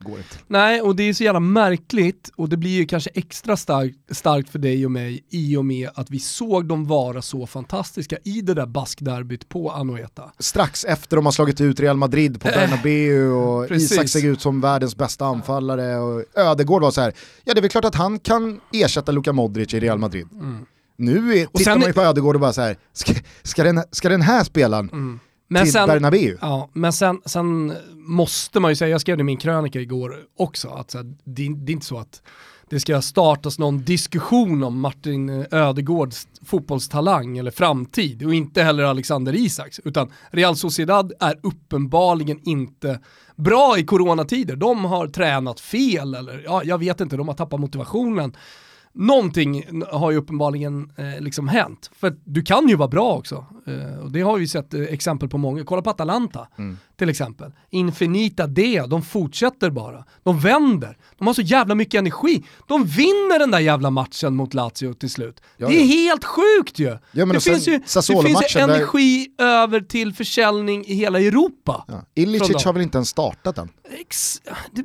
Går inte. Nej, och det är så jävla märkligt och det blir ju kanske extra starkt, starkt för dig och mig i och med att vi såg dem vara så fantastiska i det där baskderbyt på Anoeta. Strax efter de har slagit ut Real Madrid på äh, Bernabéu och precis. Isak såg ut som världens bästa anfallare och Ödegård var så här, ja det är väl klart att han kan ersätta Luka Modric i Real Madrid. Mm. Nu är, tittar man ju på Ödegård och bara så här, ska, ska, den, ska den här spelaren mm men till sen, Bernabéu. Ja, men sen, sen måste man ju säga, jag skrev det i min krönika igår också, att så här, det, det är inte så att det ska startas någon diskussion om Martin Ödegårds fotbollstalang eller framtid och inte heller Alexander Isaks. Utan Real Sociedad är uppenbarligen inte bra i coronatider. De har tränat fel eller ja, jag vet inte, de har tappat motivationen någonting har ju uppenbarligen eh, liksom hänt. För du kan ju vara bra också. Eh, och det har vi sett eh, exempel på många. Kolla på Atalanta mm. till exempel. Infinita D, de fortsätter bara. De vänder. De har så jävla mycket energi. De vinner den där jävla matchen mot Lazio till slut. Ja, det är ja. helt sjukt ju! Ja, det, finns ju det finns ju energi där... över till försäljning i hela Europa. Ja. Ilicic har väl inte ens startat än? Ex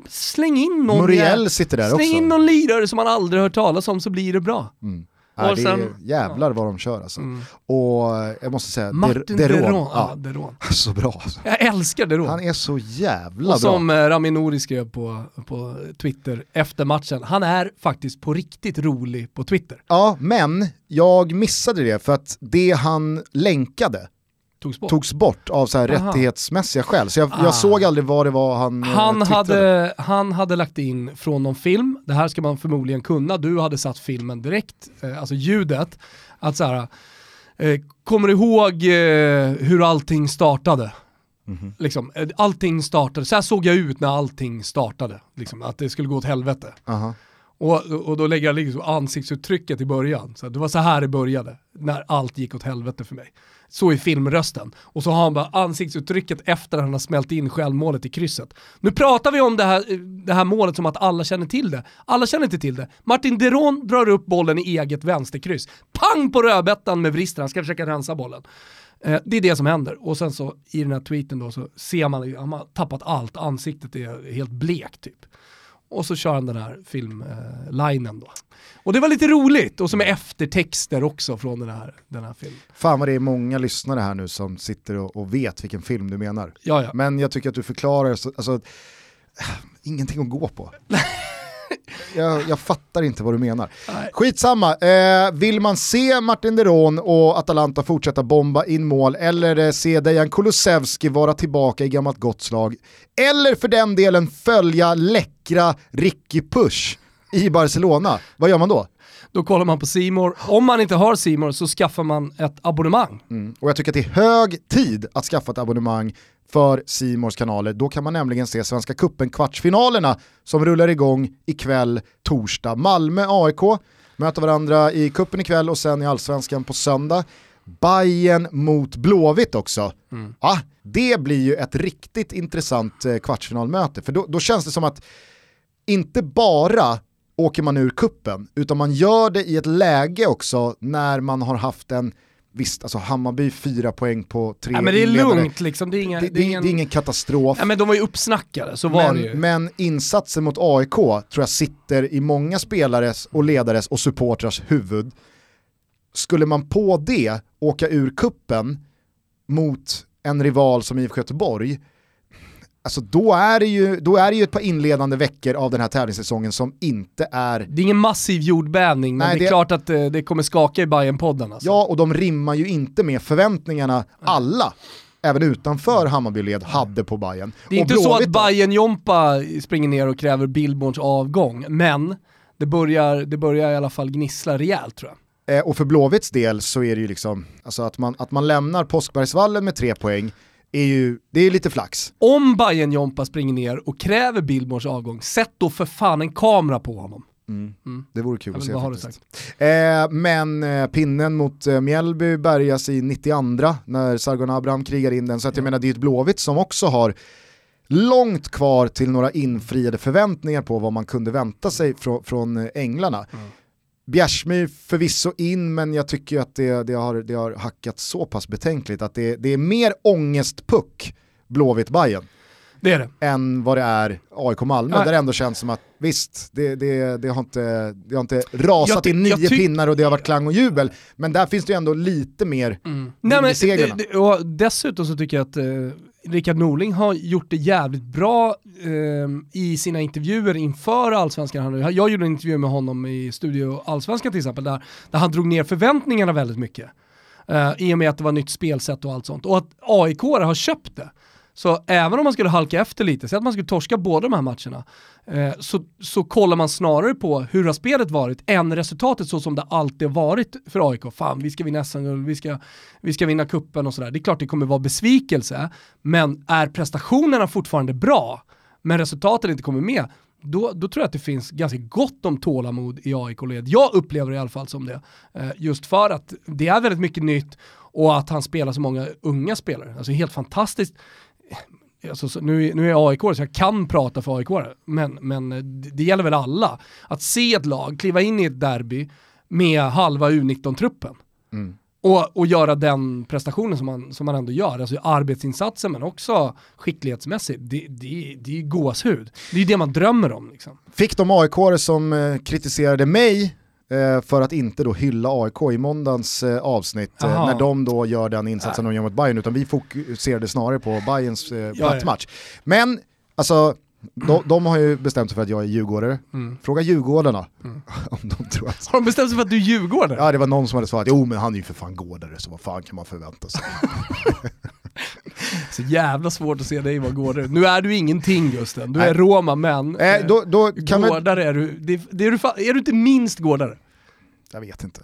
släng in någon, Muriel sitter där släng också. in någon lirare som man aldrig hört talas om så blir det bra. Mm. Nej, det är jävlar vad de kör alltså. Mm. Och jag måste säga, Martin Deron. Deron. Ja, Deron. Så bra alltså. Jag älskar Deron. Han är så jävla och bra. som eh, Rami Nouri skrev på, på Twitter efter matchen, han är faktiskt på riktigt rolig på Twitter. Ja, men jag missade det för att det han länkade togs bort, togs bort av så här rättighetsmässiga skäl. Så jag, ah. jag, såg aldrig vad det var han eh, han hade, han hade lagt in från någon film, det här ska man förmodligen kunna, du hade satt filmen direkt, eh, alltså ljudet, att så här, eh, kommer du ihåg hur allting startade? Mm -hmm. liksom, allting startade, så här såg jag ut när allting startade, liksom, att det skulle gå åt helvete. -huh. Och, och då lägger jag liksom ansiktsuttrycket i början. Så det var så här det började, när allt gick åt helvete för mig. Så är filmrösten. Och så har han bara ansiktsuttrycket efter att han har smält in självmålet i krysset. Nu pratar vi om det här, det här målet som att alla känner till det. Alla känner inte till det. Martin Deron drar upp bollen i eget vänsterkryss. Pang på rödbetan med vristen, han ska försöka rensa bollen. Eh, det är det som händer. Och sen så i den här tweeten då så ser man att han har tappat allt, ansiktet är helt blekt typ. Och så kör han den här filmlinen då. Och det var lite roligt, och som är eftertexter också från den här, den här filmen. Fan vad det är många lyssnare här nu som sitter och, och vet vilken film du menar. Ja, ja. Men jag tycker att du förklarar, så, alltså, ingenting att gå på. jag, jag, fattar inte vad du menar. Nej. Skitsamma, eh, vill man se Martin Deron och Atalanta fortsätta bomba in mål eller eh, se Dejan Kulusevski vara tillbaka i gammalt gott slag eller för den delen följa läckra Ricky Push i Barcelona, vad gör man då? Då kollar man på Simor. Om man inte har Simor så skaffar man ett abonnemang. Mm. Och jag tycker att det är hög tid att skaffa ett abonnemang för Simors kanaler. Då kan man nämligen se Svenska Kuppen kvartsfinalerna som rullar igång ikväll torsdag. Malmö-AIK möter varandra i kuppen ikväll och sen i allsvenskan på söndag. Bayern mot Blåvitt också. Mm. Ja, det blir ju ett riktigt intressant eh, kvartsfinalmöte. För då, då känns det som att inte bara åker man ur kuppen utan man gör det i ett läge också när man har haft en Visst, alltså Hammarby fyra poäng på tre ja, men det är lugnt liksom, det är, inga, det, det, är ingen... det är ingen katastrof. Ja, men de var ju uppsnackade, så var men, det ju. Men insatsen mot AIK tror jag sitter i många spelares och ledares och supportrars huvud. Skulle man på det åka ur kuppen mot en rival som IFK Göteborg, alltså då är, det ju, då är det ju ett par inledande veckor av den här tävlingssäsongen som inte är... Det är ingen massiv jordbävning, men Nej, det är det... klart att eh, det kommer skaka i bayern podden alltså. Ja, och de rimmar ju inte med förväntningarna alla även utanför Hammarbyled hade på Bayern. Det är och inte så att Bayern Jompa springer ner och kräver Billborns avgång, men det börjar, det börjar i alla fall gnissla rejält tror jag. Eh, och för Blåvitts del så är det ju liksom, alltså att man, att man lämnar Påskbergsvallen med tre poäng, är ju, det är lite flax. Om Bayern Jompa springer ner och kräver Billborns avgång, sätt då för fan en kamera på honom. Mm. Mm. Det vore kul att se faktiskt. Eh, men eh, pinnen mot eh, Mjällby bärgas i 92 när Sargon Abraham krigar in den, så att jag menar det är ett Blåvitt som också har långt kvar till några infriade förväntningar på vad man kunde vänta sig från, från eh, Änglarna. Mm. Bjärsmyr förvisso in, men jag tycker att det, det, har, det har hackat så pass betänkligt att det, det är mer ångestpuck blåvitt bajen det är det. än vad det är AIK Malmö, Nej. där det ändå känns som att visst, det, det, det, har, inte, det har inte rasat i nio pinnar och det har varit klang och jubel, men där finns det ju ändå lite mer mm. Nej, men, och Dessutom så tycker jag att eh, Rickard Norling har gjort det jävligt bra eh, i sina intervjuer inför Allsvenskan. Jag gjorde en intervju med honom i Studio Allsvenskan till exempel, där, där han drog ner förväntningarna väldigt mycket. Eh, I och med att det var nytt spelsätt och allt sånt. Och att AIK har köpt det. Så även om man skulle halka efter lite, säg att man skulle torska båda de här matcherna, eh, så, så kollar man snarare på hur har spelet varit än resultatet så som det alltid har varit för AIK. Fan, vi ska vinna SM-guld, vi ska, vi ska vinna kuppen och sådär. Det är klart det kommer vara besvikelse, men är prestationerna fortfarande bra, men resultatet inte kommer med, då, då, tror jag att det finns ganska gott om tålamod i AIK-led. Jag upplever det i alla fall som det. Eh, just för att det är väldigt mycket nytt och att han spelar så många unga spelare. Alltså helt fantastiskt alltså, nu, nu är jag AIK så jag kan prata för AIK, men, men det, det gäller väl alla. Att se ett lag kliva in i ett derby med halva U19-truppen. Mm. Och, och göra den prestationen som man, som man ändå gör, alltså arbetsinsatsen men också skicklighetsmässigt, det, det, det är gåshud. Det är ju det man drömmer om. Liksom. Fick de aik som eh, kritiserade mig Eh, för att inte då hylla AIK i måndagens eh, avsnitt eh, när de då gör den insatsen Nej. de gör mot Bayern utan vi fokuserade snarare på Bayerns eh, plattmatch. Men alltså de, de, har ju bestämt sig för att jag är djurgårdare. Mm. Fråga djurgårdarna mm. om de tror att... Har de bestämt sig för att du är djurgårdare? Ja det var någon som hade svarat, jo men han är ju för fan gårdare så vad fan kan man förvänta sig? Så jävla svårt att se dig vara gårdare. Nu är du ingenting Gusten, du är Roma men äh, då, då gårdare man... är du. Det, det är, du är du inte minst gårdare? Jag vet inte.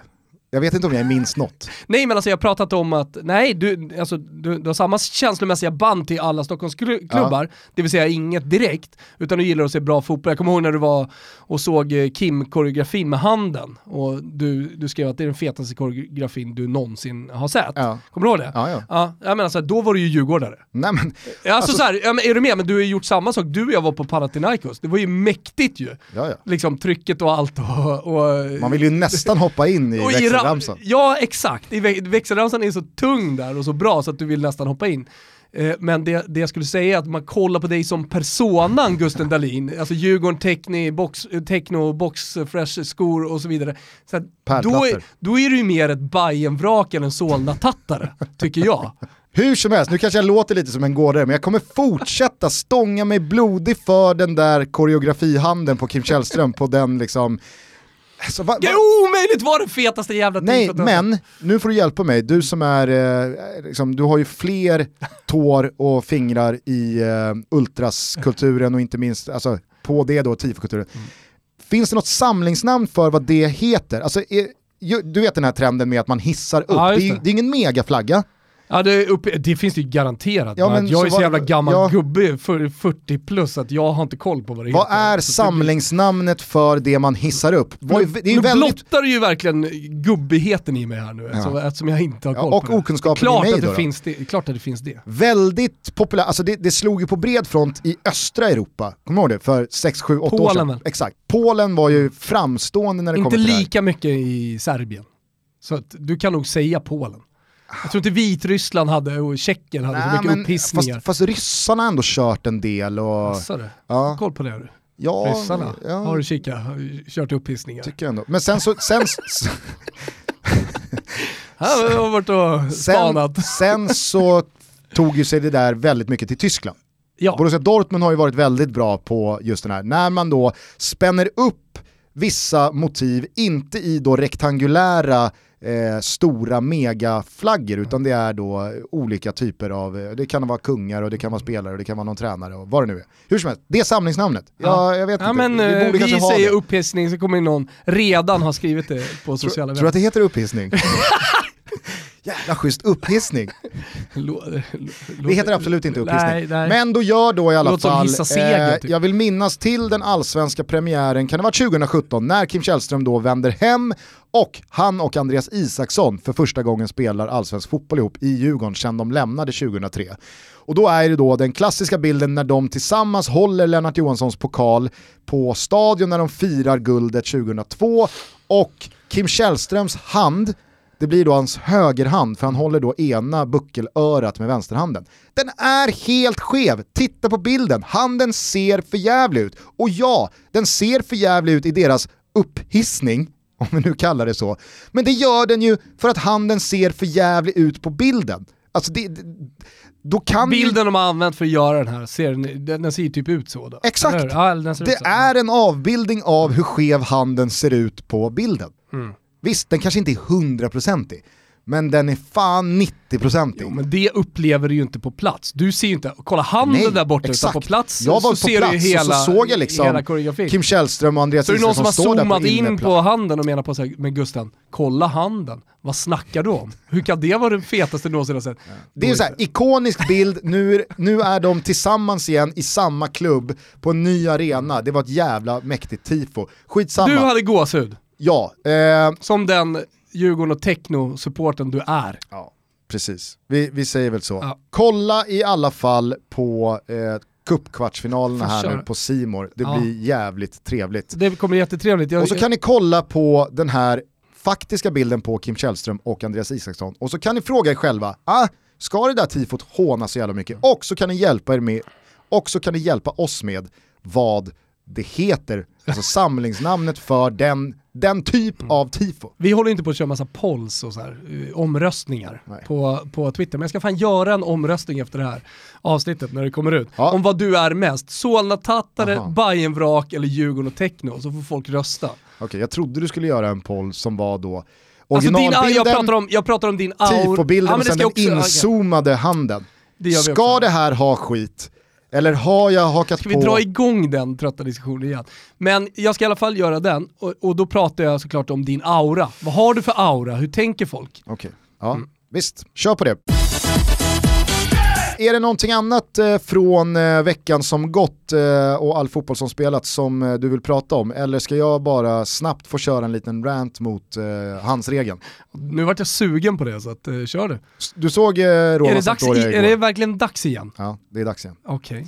Jag vet inte om jag minns något. Nej men alltså jag har pratat om att, nej du, alltså, du, du har samma känslomässiga band till alla Stockholmsklubbar, ja. det vill säga inget direkt, utan du gillar att se bra fotboll. Jag kommer ihåg när du var och såg eh, Kim-koreografin med handen och du, du skrev att det är den fetaste koreografin du någonsin har sett. Ja. Kommer du ihåg det? Ja, ja. ja menar, alltså, då var du ju djurgårdare. Nej, men, alltså, alltså så här, ja, men är du med? Men du har ju gjort samma sak, du och jag var på Panathinaikos, det var ju mäktigt ju. Ja, ja. Liksom trycket och allt och, och Man vill ju nästan hoppa in i växelramsan. Ja exakt, växelramsan är så tung där och så bra så att du vill nästan hoppa in. Eh, men det, det jag skulle säga är att man kollar på dig som personan Gusten Dahlin, alltså Djurgården, Techni, box, Techno, Box, Fresh, skor och så vidare. Så då, är, då är du ju mer ett Bajen-vrak än en Solna-tattare, tycker jag. Hur som helst, nu kanske jag låter lite som en gårdare, men jag kommer fortsätta stånga mig blodig för den där koreografihanden på Kim Källström på den liksom Alltså, va, va? Det är omöjligt vara den fetaste jävla Nej, men nu får du hjälpa mig. Du som är, eh, liksom, du har ju fler tår och fingrar i eh, ultraskulturen och inte minst alltså, på det då, tifokulturen. Mm. Finns det något samlingsnamn för vad det heter? Alltså, är, du vet den här trenden med att man hissar upp, ja, det. Det, är, det är ingen megaflagga, Ja det, upp, det, finns det ju garanterat. Ja, men jag är så, jävla gammal ja. gubbe, för 40 plus, att jag har inte koll på vad det vad heter. Vad är samlingsnamnet för det man hissar upp? Men, det är nu väldigt... blottar du ju verkligen gubbigheten i mig här nu, ja. alltså, eftersom jag inte har koll ja, och på det. okunskapen klart i mig att det då, finns det. Klart att det finns det. Väldigt populärt, alltså det, det slog ju på bred front i östra Europa, kommer du ihåg det? För 6, 7, 8 år sedan. Exakt. Polen var ju framstående när det kom till det. Inte lika mycket i Serbien. Så att du kan nog säga Polen. Jag tror inte Vitryssland hade och Tjeckien hade Nej, så mycket upphissningar. Fast, fast ryssarna har ändå kört en del. Och, Assade. Ja. Koll på det du. Ja, Ryssarna, ja. har du kikat, kört upphissningar. Tycker jag ändå. Men sen så... Sen, Han har varit och spanat. Sen, sen så tog ju sig det där väldigt mycket till Tyskland. Ja. Borussia Dortmund har ju varit väldigt bra på just den här, när man då spänner upp vissa motiv, inte i då rektangulära eh, stora megaflaggor utan det är då olika typer av, eh, det kan vara kungar och det kan vara spelare och det kan vara någon tränare och vad det nu är. Hur som helst, det är samlingsnamnet. Ja, jag vet ja, inte. Men, vi borde vi säger upphissning så kommer någon redan ha skrivit det på sociala medier. Tror du att det heter upphissning? Jävla schysst upphissning. det heter absolut inte upphissning. Nej, nej. Men då gör då i alla Låt fall, seger, typ. jag vill minnas till den allsvenska premiären, kan det vara 2017, när Kim Källström då vänder hem och han och Andreas Isaksson för första gången spelar allsvensk fotboll ihop i Djurgården sedan de lämnade 2003. Och då är det då den klassiska bilden när de tillsammans håller Lennart Johanssons pokal på stadion när de firar guldet 2002 och Kim Källströms hand det blir då hans högerhand för han håller då ena buckelörat med vänsterhanden. Den är helt skev, titta på bilden, handen ser för jävlig ut. Och ja, den ser för jävlig ut i deras upphissning, om vi nu kallar det så. Men det gör den ju för att handen ser för jävlig ut på bilden. Alltså det, då kan Bilden ju... de har använt för att göra den här, ser, den, den ser ju typ ut så. Då. Exakt! Ja, det är en avbildning av hur skev handen ser ut på bilden. Mm. Visst, den kanske inte är hundraprocentig, men den är fan 90%. Jo, men det upplever du ju inte på plats. Du ser ju inte, kolla handen Nej, där borta, exakt. utan på plats jag var så på ser plats, du hela, så såg jag liksom Kim Källström och Andreas Så är det någon som har zoomat in på handen och menar på såhär, men Gusten, kolla handen, vad snackar du om? Hur kan det vara den fetaste någonsin har sett? Ja. Det är en sån här ikonisk bild, nu, nu är de tillsammans igen i samma klubb på en ny arena, det var ett jävla mäktigt tifo. Skitsamma. Du hade gåshud. Ja. Eh, Som den Djurgården och Techno-supporten du är. Ja, precis. Vi, vi säger väl så. Ja. Kolla i alla fall på eh, cupkvartsfinalerna här nu på Simor. Det ja. blir jävligt trevligt. Det kommer jättetrevligt. Jag, och så kan ni kolla på den här faktiska bilden på Kim Källström och Andreas Isaksson och så kan ni fråga er själva, ah, ska det där tifot håna så jävla mycket? Och så kan ni hjälpa er med, och så kan ni hjälpa oss med vad det heter, alltså samlingsnamnet för den, den typ mm. av tifo. Vi håller inte på att köra massa polls och så här, eh, omröstningar på, på Twitter, men jag ska fan göra en omröstning efter det här avsnittet när det kommer ut. Ja. Om vad du är mest, Solna-tattare, Bajenvrak eller Djurgården och Techno, så får folk rösta. Okej, okay, jag trodde du skulle göra en poll som var då originalbilden, alltså din, jag, pratar om, jag pratar om din aura, tifobilden ja, och sen den också, inzoomade handen. Det Ska det här ha skit, eller har jag hakat ska på? Ska vi dra igång den trötta diskussionen igen? Men jag ska i alla fall göra den, och, och, då pratar jag såklart om din aura. Vad har du för aura? Hur tänker folk? Okej, okay. ja mm. visst, kör på det. Är det någonting annat eh, från eh, veckan som gått eh, och all fotboll som spelats som du vill prata om? Eller ska jag bara snabbt få köra en liten rant mot hans regeln? Nu vart jag sugen på det så att, kör du. Du såg eh, Roma är det, dags, igår. är det verkligen dags igen? Ja, det är dags igen. Okej. Okay.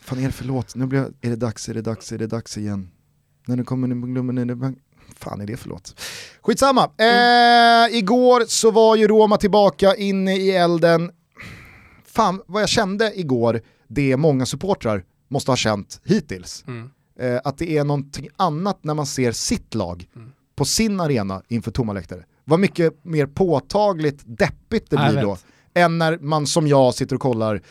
Fan är det för låt? Nu blir jag, är det dags, är det dags, är det dags igen? När du kommer, nu glömmer ni fan är det för låt? Skitsamma. Eh, igår så var ju Roma tillbaka inne i elden fan vad jag kände igår, det många supportrar måste ha känt hittills. Mm. Eh, att det är någonting annat när man ser sitt lag mm. på sin arena inför tomma läktare. Vad mycket mer påtagligt deppigt det blir då, än när man som jag sitter och kollar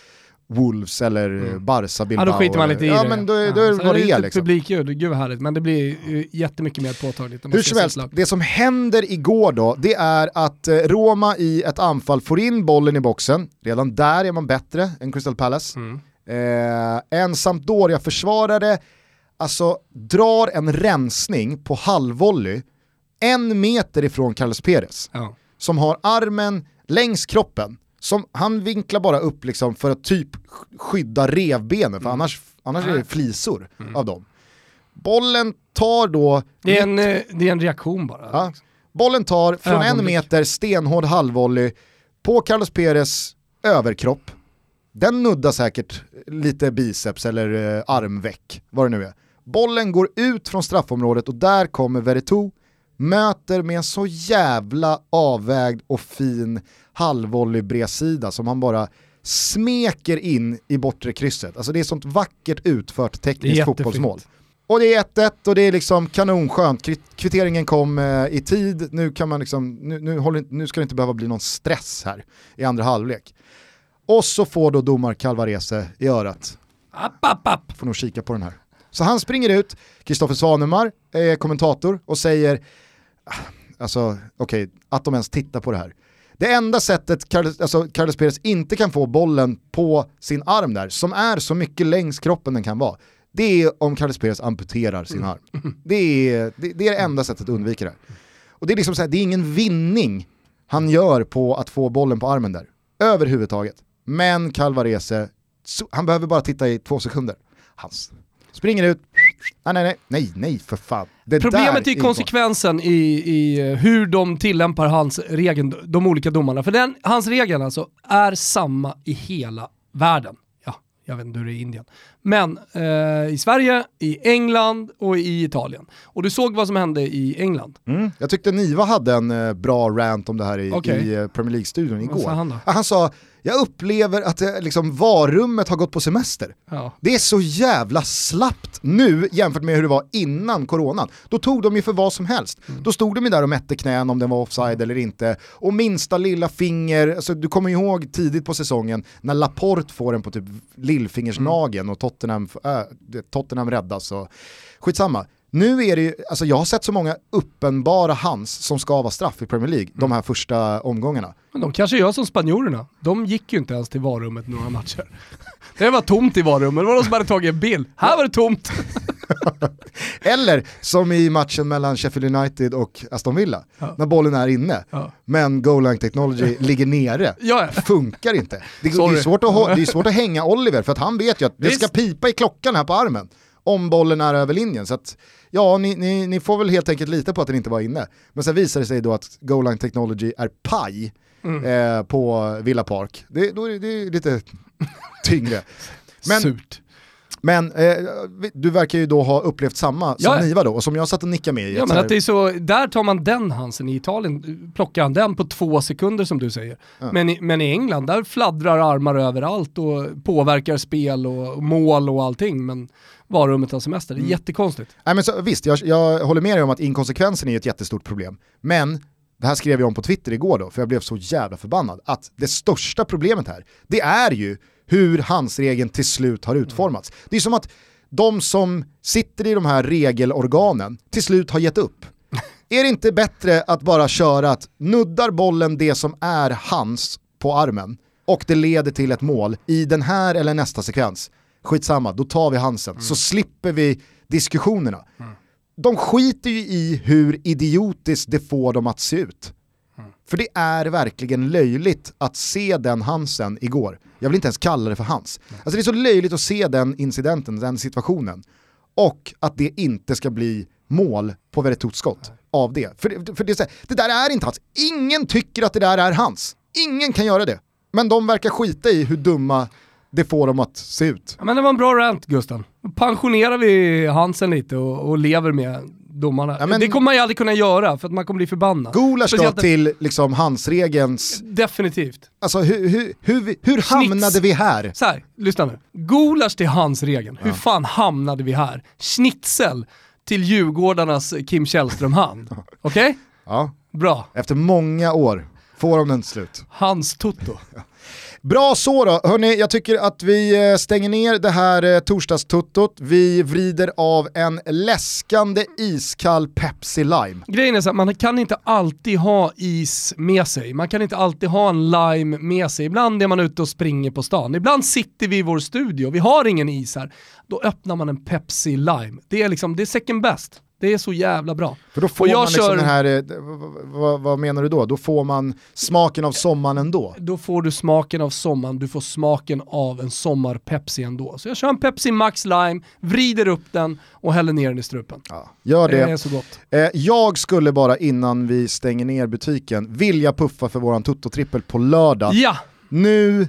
Wolves eller mm. Barca Bilbao. Ja då skiter man lite i ja, det. Men då, då ja, vad det är liksom. Publikljud, gud vad härligt. Men det blir jättemycket mer påtagligt. Hur som helst, det som händer igår då, det är att eh, Roma i ett anfall får in bollen i boxen. Redan där är man bättre än Crystal Palace. Mm. Eh, en Sampdoria-försvarare alltså drar en rensning på halvvolley en meter ifrån Carlos Perez. Ja. Som har armen längs kroppen som han vinklar bara upp liksom för att typ skydda revbenen, för mm. annars, annars är det flisor mm. av dem. Bollen tar då... Det är en, eh, det är en reaktion bara. Ja. Bollen tar från Ögonblick. en meter stenhård halvvolley på Carlos Perez överkropp. Den nuddar säkert lite biceps eller eh, armveck, vad det nu är. Bollen går ut från straffområdet och där kommer Veretout, möter med en så jävla avvägd och fin halvvolley bredsida som han bara smeker in i bortre krysset. Alltså det är sånt vackert utfört tekniskt fotbollsmål. Och det är 1-1 och det är liksom kanonskönt. Kvitteringen kom eh, i tid, nu, kan man liksom, nu, nu, håller, nu ska det inte behöva bli någon stress här i andra halvlek. Och så får då domar Calvarese i örat. App, app, app. Får nog kika på den här. Så han springer ut, Kristoffer Svanemar är kommentator och säger, ah, alltså okej, okay, att de ens tittar på det här. Det enda sättet Carlos, alltså Carlos Perez inte kan få bollen på sin arm där, som är så mycket längs kroppen den kan vara, det är om Carlos Perez amputerar sin arm. Det är det, det, är det enda sättet att undvika det. Och det är liksom så här, det är ingen vinning han gör på att få bollen på armen där, överhuvudtaget. Men Calvarese, han behöver bara titta i två sekunder. Han springer ut, nej nej nej, nej, för fan. Det Problemet är konsekvensen i, i hur de tillämpar hans regeln, de olika domarna. För den, hans regel alltså är samma i hela världen. Ja, jag vet inte hur det är i Indien. Men eh, i Sverige, i England och i Italien. Och du såg vad som hände i England. Mm. Jag tyckte Niva hade en eh, bra rant om det här i, okay. i eh, Premier League-studion igår. Han, han, sa jag upplever att det, liksom, varummet har gått på semester. Ja. Det är så jävla slappt nu jämfört med hur det var innan coronan. Då tog de ju för vad som helst. Mm. Då stod de ju där och mätte knän om den var offside eller inte. Och minsta lilla finger, alltså, du kommer ihåg tidigt på säsongen när Laporte får den på typ lillfingersnageln mm. och Tottenham, äh, Tottenham räddas. Och, skitsamma. Nu är det ju, alltså jag har sett så många uppenbara hands som ska vara straff i Premier League, mm. de här första omgångarna. Men de kanske gör som spanjorerna, de gick ju inte ens till varummet några matcher. Det var tomt i varummet, det var någon som hade tagit en bild. Här var det tomt. Eller som i matchen mellan Sheffield United och Aston Villa, ja. när bollen är inne, ja. men goal line technology ligger nere. Ja. Funkar inte. Det, det, är svårt att, det är svårt att hänga Oliver, för att han vet ju att det ska pipa i klockan här på armen om bollen är över linjen. Så att, ja, ni, ni, ni, får väl helt enkelt lita på att den inte var inne. Men sen visar det sig då att Goal Line Technology är paj mm. eh, på Villa Park. Det, då är det, lite tyngre. Men, Surt. Men eh, du verkar ju då ha upplevt samma som ja. Niva då, och som jag satt och nickade med i. Ja men att det är så, där tar man den Hansen, i Italien plockar han den på två sekunder som du säger. Ja. Men, i, men i England, där fladdrar armar överallt och påverkar spel och mål och allting. Men varummet har semester. Det är mm. jättekonstigt. Nej, men så, visst, jag, jag håller med dig om att inkonsekvensen är ett jättestort problem. Men det här skrev jag om på Twitter igår då, för jag blev så jävla förbannad, att det största problemet här, det är ju hur handsregeln till slut har utformats. Det är som att de som sitter i de här regelorganen till slut har gett upp. Är det inte bättre att bara köra att nuddar bollen det som är hans på armen och det leder till ett mål i den här eller nästa sekvens, skitsamma, då tar vi Hansen. Mm. Så slipper vi diskussionerna. Mm. De skiter ju i hur idiotiskt det får dem att se ut. Mm. För det är verkligen löjligt att se den Hansen igår. Jag vill inte ens kalla det för hans. Alltså det är så löjligt att se den incidenten, den situationen. Och att det inte ska bli mål på Veretut-skott av det. För, för det, det där är inte hans. Ingen tycker att det där är hans. Ingen kan göra det. Men de verkar skita i hur dumma det får dem att se ut. Ja, men det var en bra rant Gusten. Pensionerar vi Hansen lite och, och lever med domarna. Ja, det kommer man ju aldrig kunna göra för att man kommer bli förbannad. Gulasch då till liksom handsregelns... Definitivt. Alltså hur, hur, hur, hur hamnade vi här? Så här, lyssna nu. Gulasch till handsregeln, ja. hur fan hamnade vi här? Schnitzel till Djurgårdarnas Kim Källström-hand. Okej? Okay? Ja. Bra. Efter många år får de den slut. Hans Toto. Bra så då, hörni, jag tycker att vi eh, stänger ner det här eh, torsdagstuttot. Vi vrider av en läskande iskall Pepsi Lime. Grejen är så att man kan inte alltid ha is med sig. Man kan inte alltid ha en lime med sig. Ibland är man ute och springer på stan. Ibland sitter vi i vår studio, vi har ingen is här. Då öppnar man en Pepsi Lime. Det är liksom, det är second best. Det är så jävla bra. För då får man liksom kör... den här, eh, vad, vad, menar du då? Då får man smaken av sommaren ändå? Då får du smaken av sommaren, du får smaken av en sommar-Pepsi ändå. Så jag kör en Pepsi Max Lime, vrider upp den och häller ner den i strupen. Ja, gör det. Det är så gott. Eh, jag skulle bara innan vi stänger ner butiken vilja puffa för våran Tutto-trippel på lördag. Ja! Nu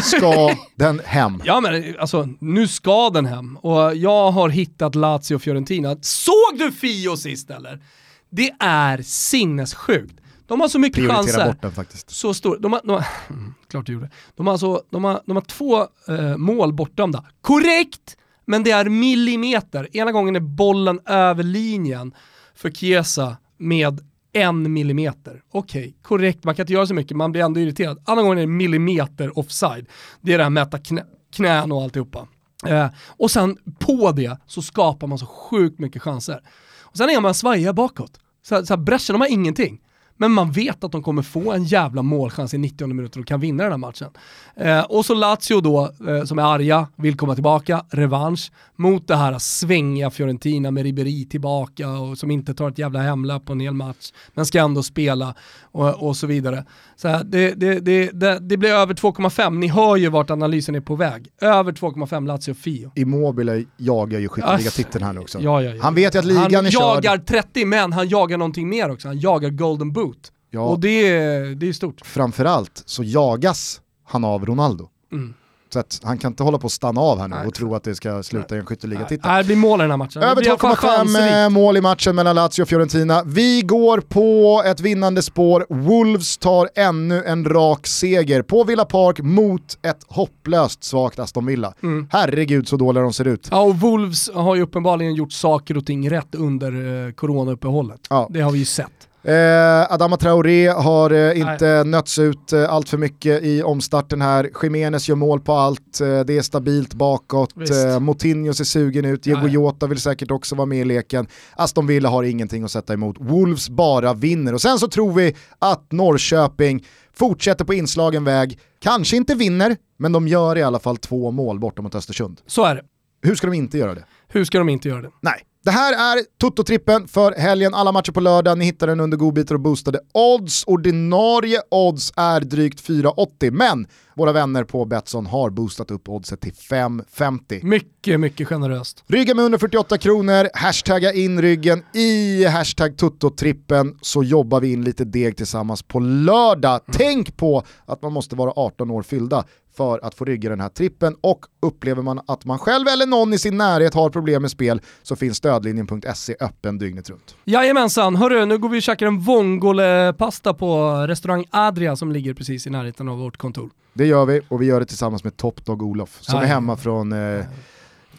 ska den hem. Ja men alltså, nu ska den hem. Och jag har hittat Lazio och Fiorentina. Såg du Fio sist eller? Det är sinnessjukt. De har så mycket Prioritera chanser. bort den faktiskt. Så stor, de har, de har, klart du gjorde. De har, alltså, de har, de har två eh, mål bortdömda. Korrekt! men det är millimeter. Ena gången är bollen över linjen för Chiesa med en millimeter. Okej, okay, korrekt, man kan inte göra så mycket, man blir ändå irriterad. Andra gången är det millimeter offside. Det är det här mäta knä, knän och alltihopa. Eh, och sen på det så skapar man så sjukt mycket chanser. Och sen är man svajiga bakåt. Så, så här, bräschen, de har ingenting. Men man vet att de kommer få en jävla målchans i 90 minuter och kan vinna den här matchen. Eh, och så Lazio då, eh, som är arga, vill komma tillbaka, revansch, mot det här svängiga Fiorentina med Ribéry tillbaka och som inte tar ett jävla hemla på en hel match, men ska ändå spela och, och så vidare. Så här, det, det, det, det, blir över 2,5, ni hör ju vart analysen är på väg. Över 2,5 Lazio Fio. Immobile jagar ju skytteligatiteln här nu också. Ja, ja, ja. Han vet ju att ligan han är körd. Han jagar 30, men han jagar någonting mer också. Han jagar Golden Boot. Ja. Och det, det är stort. Framförallt så jagas han av Ronaldo. Mm. Så att han kan inte hålla på att stanna av här nu Nej. och tro att det ska sluta i en skytteligatitel. Det blir mål i den här matchen. Över 2,5 mål i matchen mellan Lazio och Fiorentina. Vi går på ett vinnande spår. Wolves tar ännu en rak seger på Villa Park mot ett hopplöst svagt Aston Villa. Mm. Herregud så dåliga de ser ut. Ja och Wolves har ju uppenbarligen gjort saker och ting rätt under eh, coronauppehållet. Ja. Det har vi ju sett. Eh, Adama Traoré har eh, inte Nej. nötts ut eh, allt för mycket i omstarten här. Jiménez gör mål på allt, eh, det är stabilt bakåt. Eh, Moutinho ser sugen ut, Diego Jota vill säkert också vara med i leken. Aston Villa har ingenting att sätta emot. Wolves bara vinner. Och sen så tror vi att Norrköping fortsätter på inslagen väg, kanske inte vinner, men de gör i alla fall två mål borta mot Östersund. Så är det. Hur ska de inte göra det? Hur ska de inte göra det? Nej, det här är Toto-trippen för helgen, alla matcher på lördag, ni hittar den under godbitar och boostade odds. Ordinarie odds är drygt 4,80 men våra vänner på Betsson har boostat upp oddset till 5,50. Mycket, mycket generöst. Rygga med 148 kronor, hashtagga in ryggen i hashtag Toto-trippen så jobbar vi in lite deg tillsammans på lördag. Mm. Tänk på att man måste vara 18 år fyllda för att få rygga den här trippen och upplever man att man själv eller någon i sin närhet har problem med spel så finns stödlinjen.se öppen dygnet runt. Jajamensan, hörru nu går vi och käkar en vongole-pasta på restaurang Adria som ligger precis i närheten av vårt kontor. Det gör vi och vi gör det tillsammans med Top Dog Olof som Aj. är hemma från eh,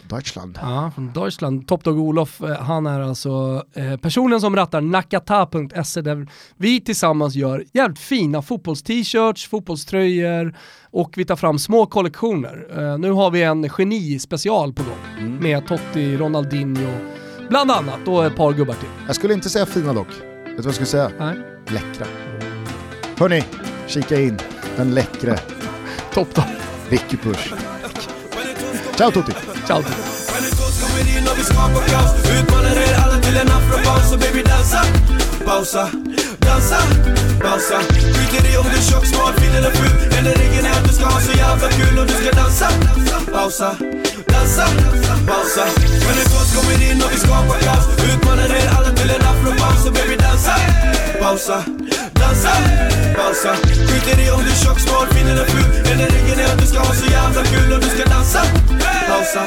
Deutschland. Ja, från Deutschland. Topdog Olof, eh, han är alltså eh, personen som rattar nakata.se där vi tillsammans gör jävligt fina fotbolls-t-shirts, fotbollströjor och vi tar fram små kollektioner. Eh, nu har vi en geni-special på gång mm. med Totti, Ronaldinho, bland annat och ett par gubbar till. Jag skulle inte säga fina dock. Vet du vad jag skulle säga? Nej. Läckra. Hörni, kika in den läckre Top Dog. Vicky Push. Ciao tutti! Ciao tutti! Pausa, dansa, Skiter i om du är tjock, smal, fin eller ful Eller regeln är du ska ha så jävla kul och du ska dansa Pausa, dansa, pausa Men the ghost kommer in och vi skapar kaos Utmanar er alla till en afropaus, så baby dansa. Pausa dansa, pausa. Skiter i om du är tjock, smal, fin eller ful. Enda regeln är att du ska ha så jävla kul och du ska dansa. Pausa,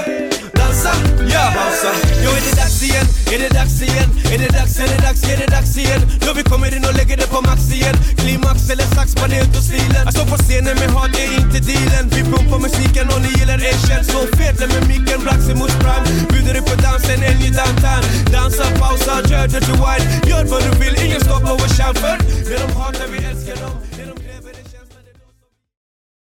dansa, yeah. pausa Jo är det dags igen, är det dags igen? Är det dags, är det dags, är det dags igen? Då vi kommer in och lägger det på max igen. Klimax eller sax, panel och stilen. Att stå på scenen med hat, är inte dealen. Vi pumpar musiken och ni gillar erkänn så fet med micken, Blaxi mot prime. Bjuder upp på dansen, en ny downtown. Dansa, pausa, kör dirty wine Gör vad du vill, ingen stoppar vår kärn för de hatar, vi älskar dem.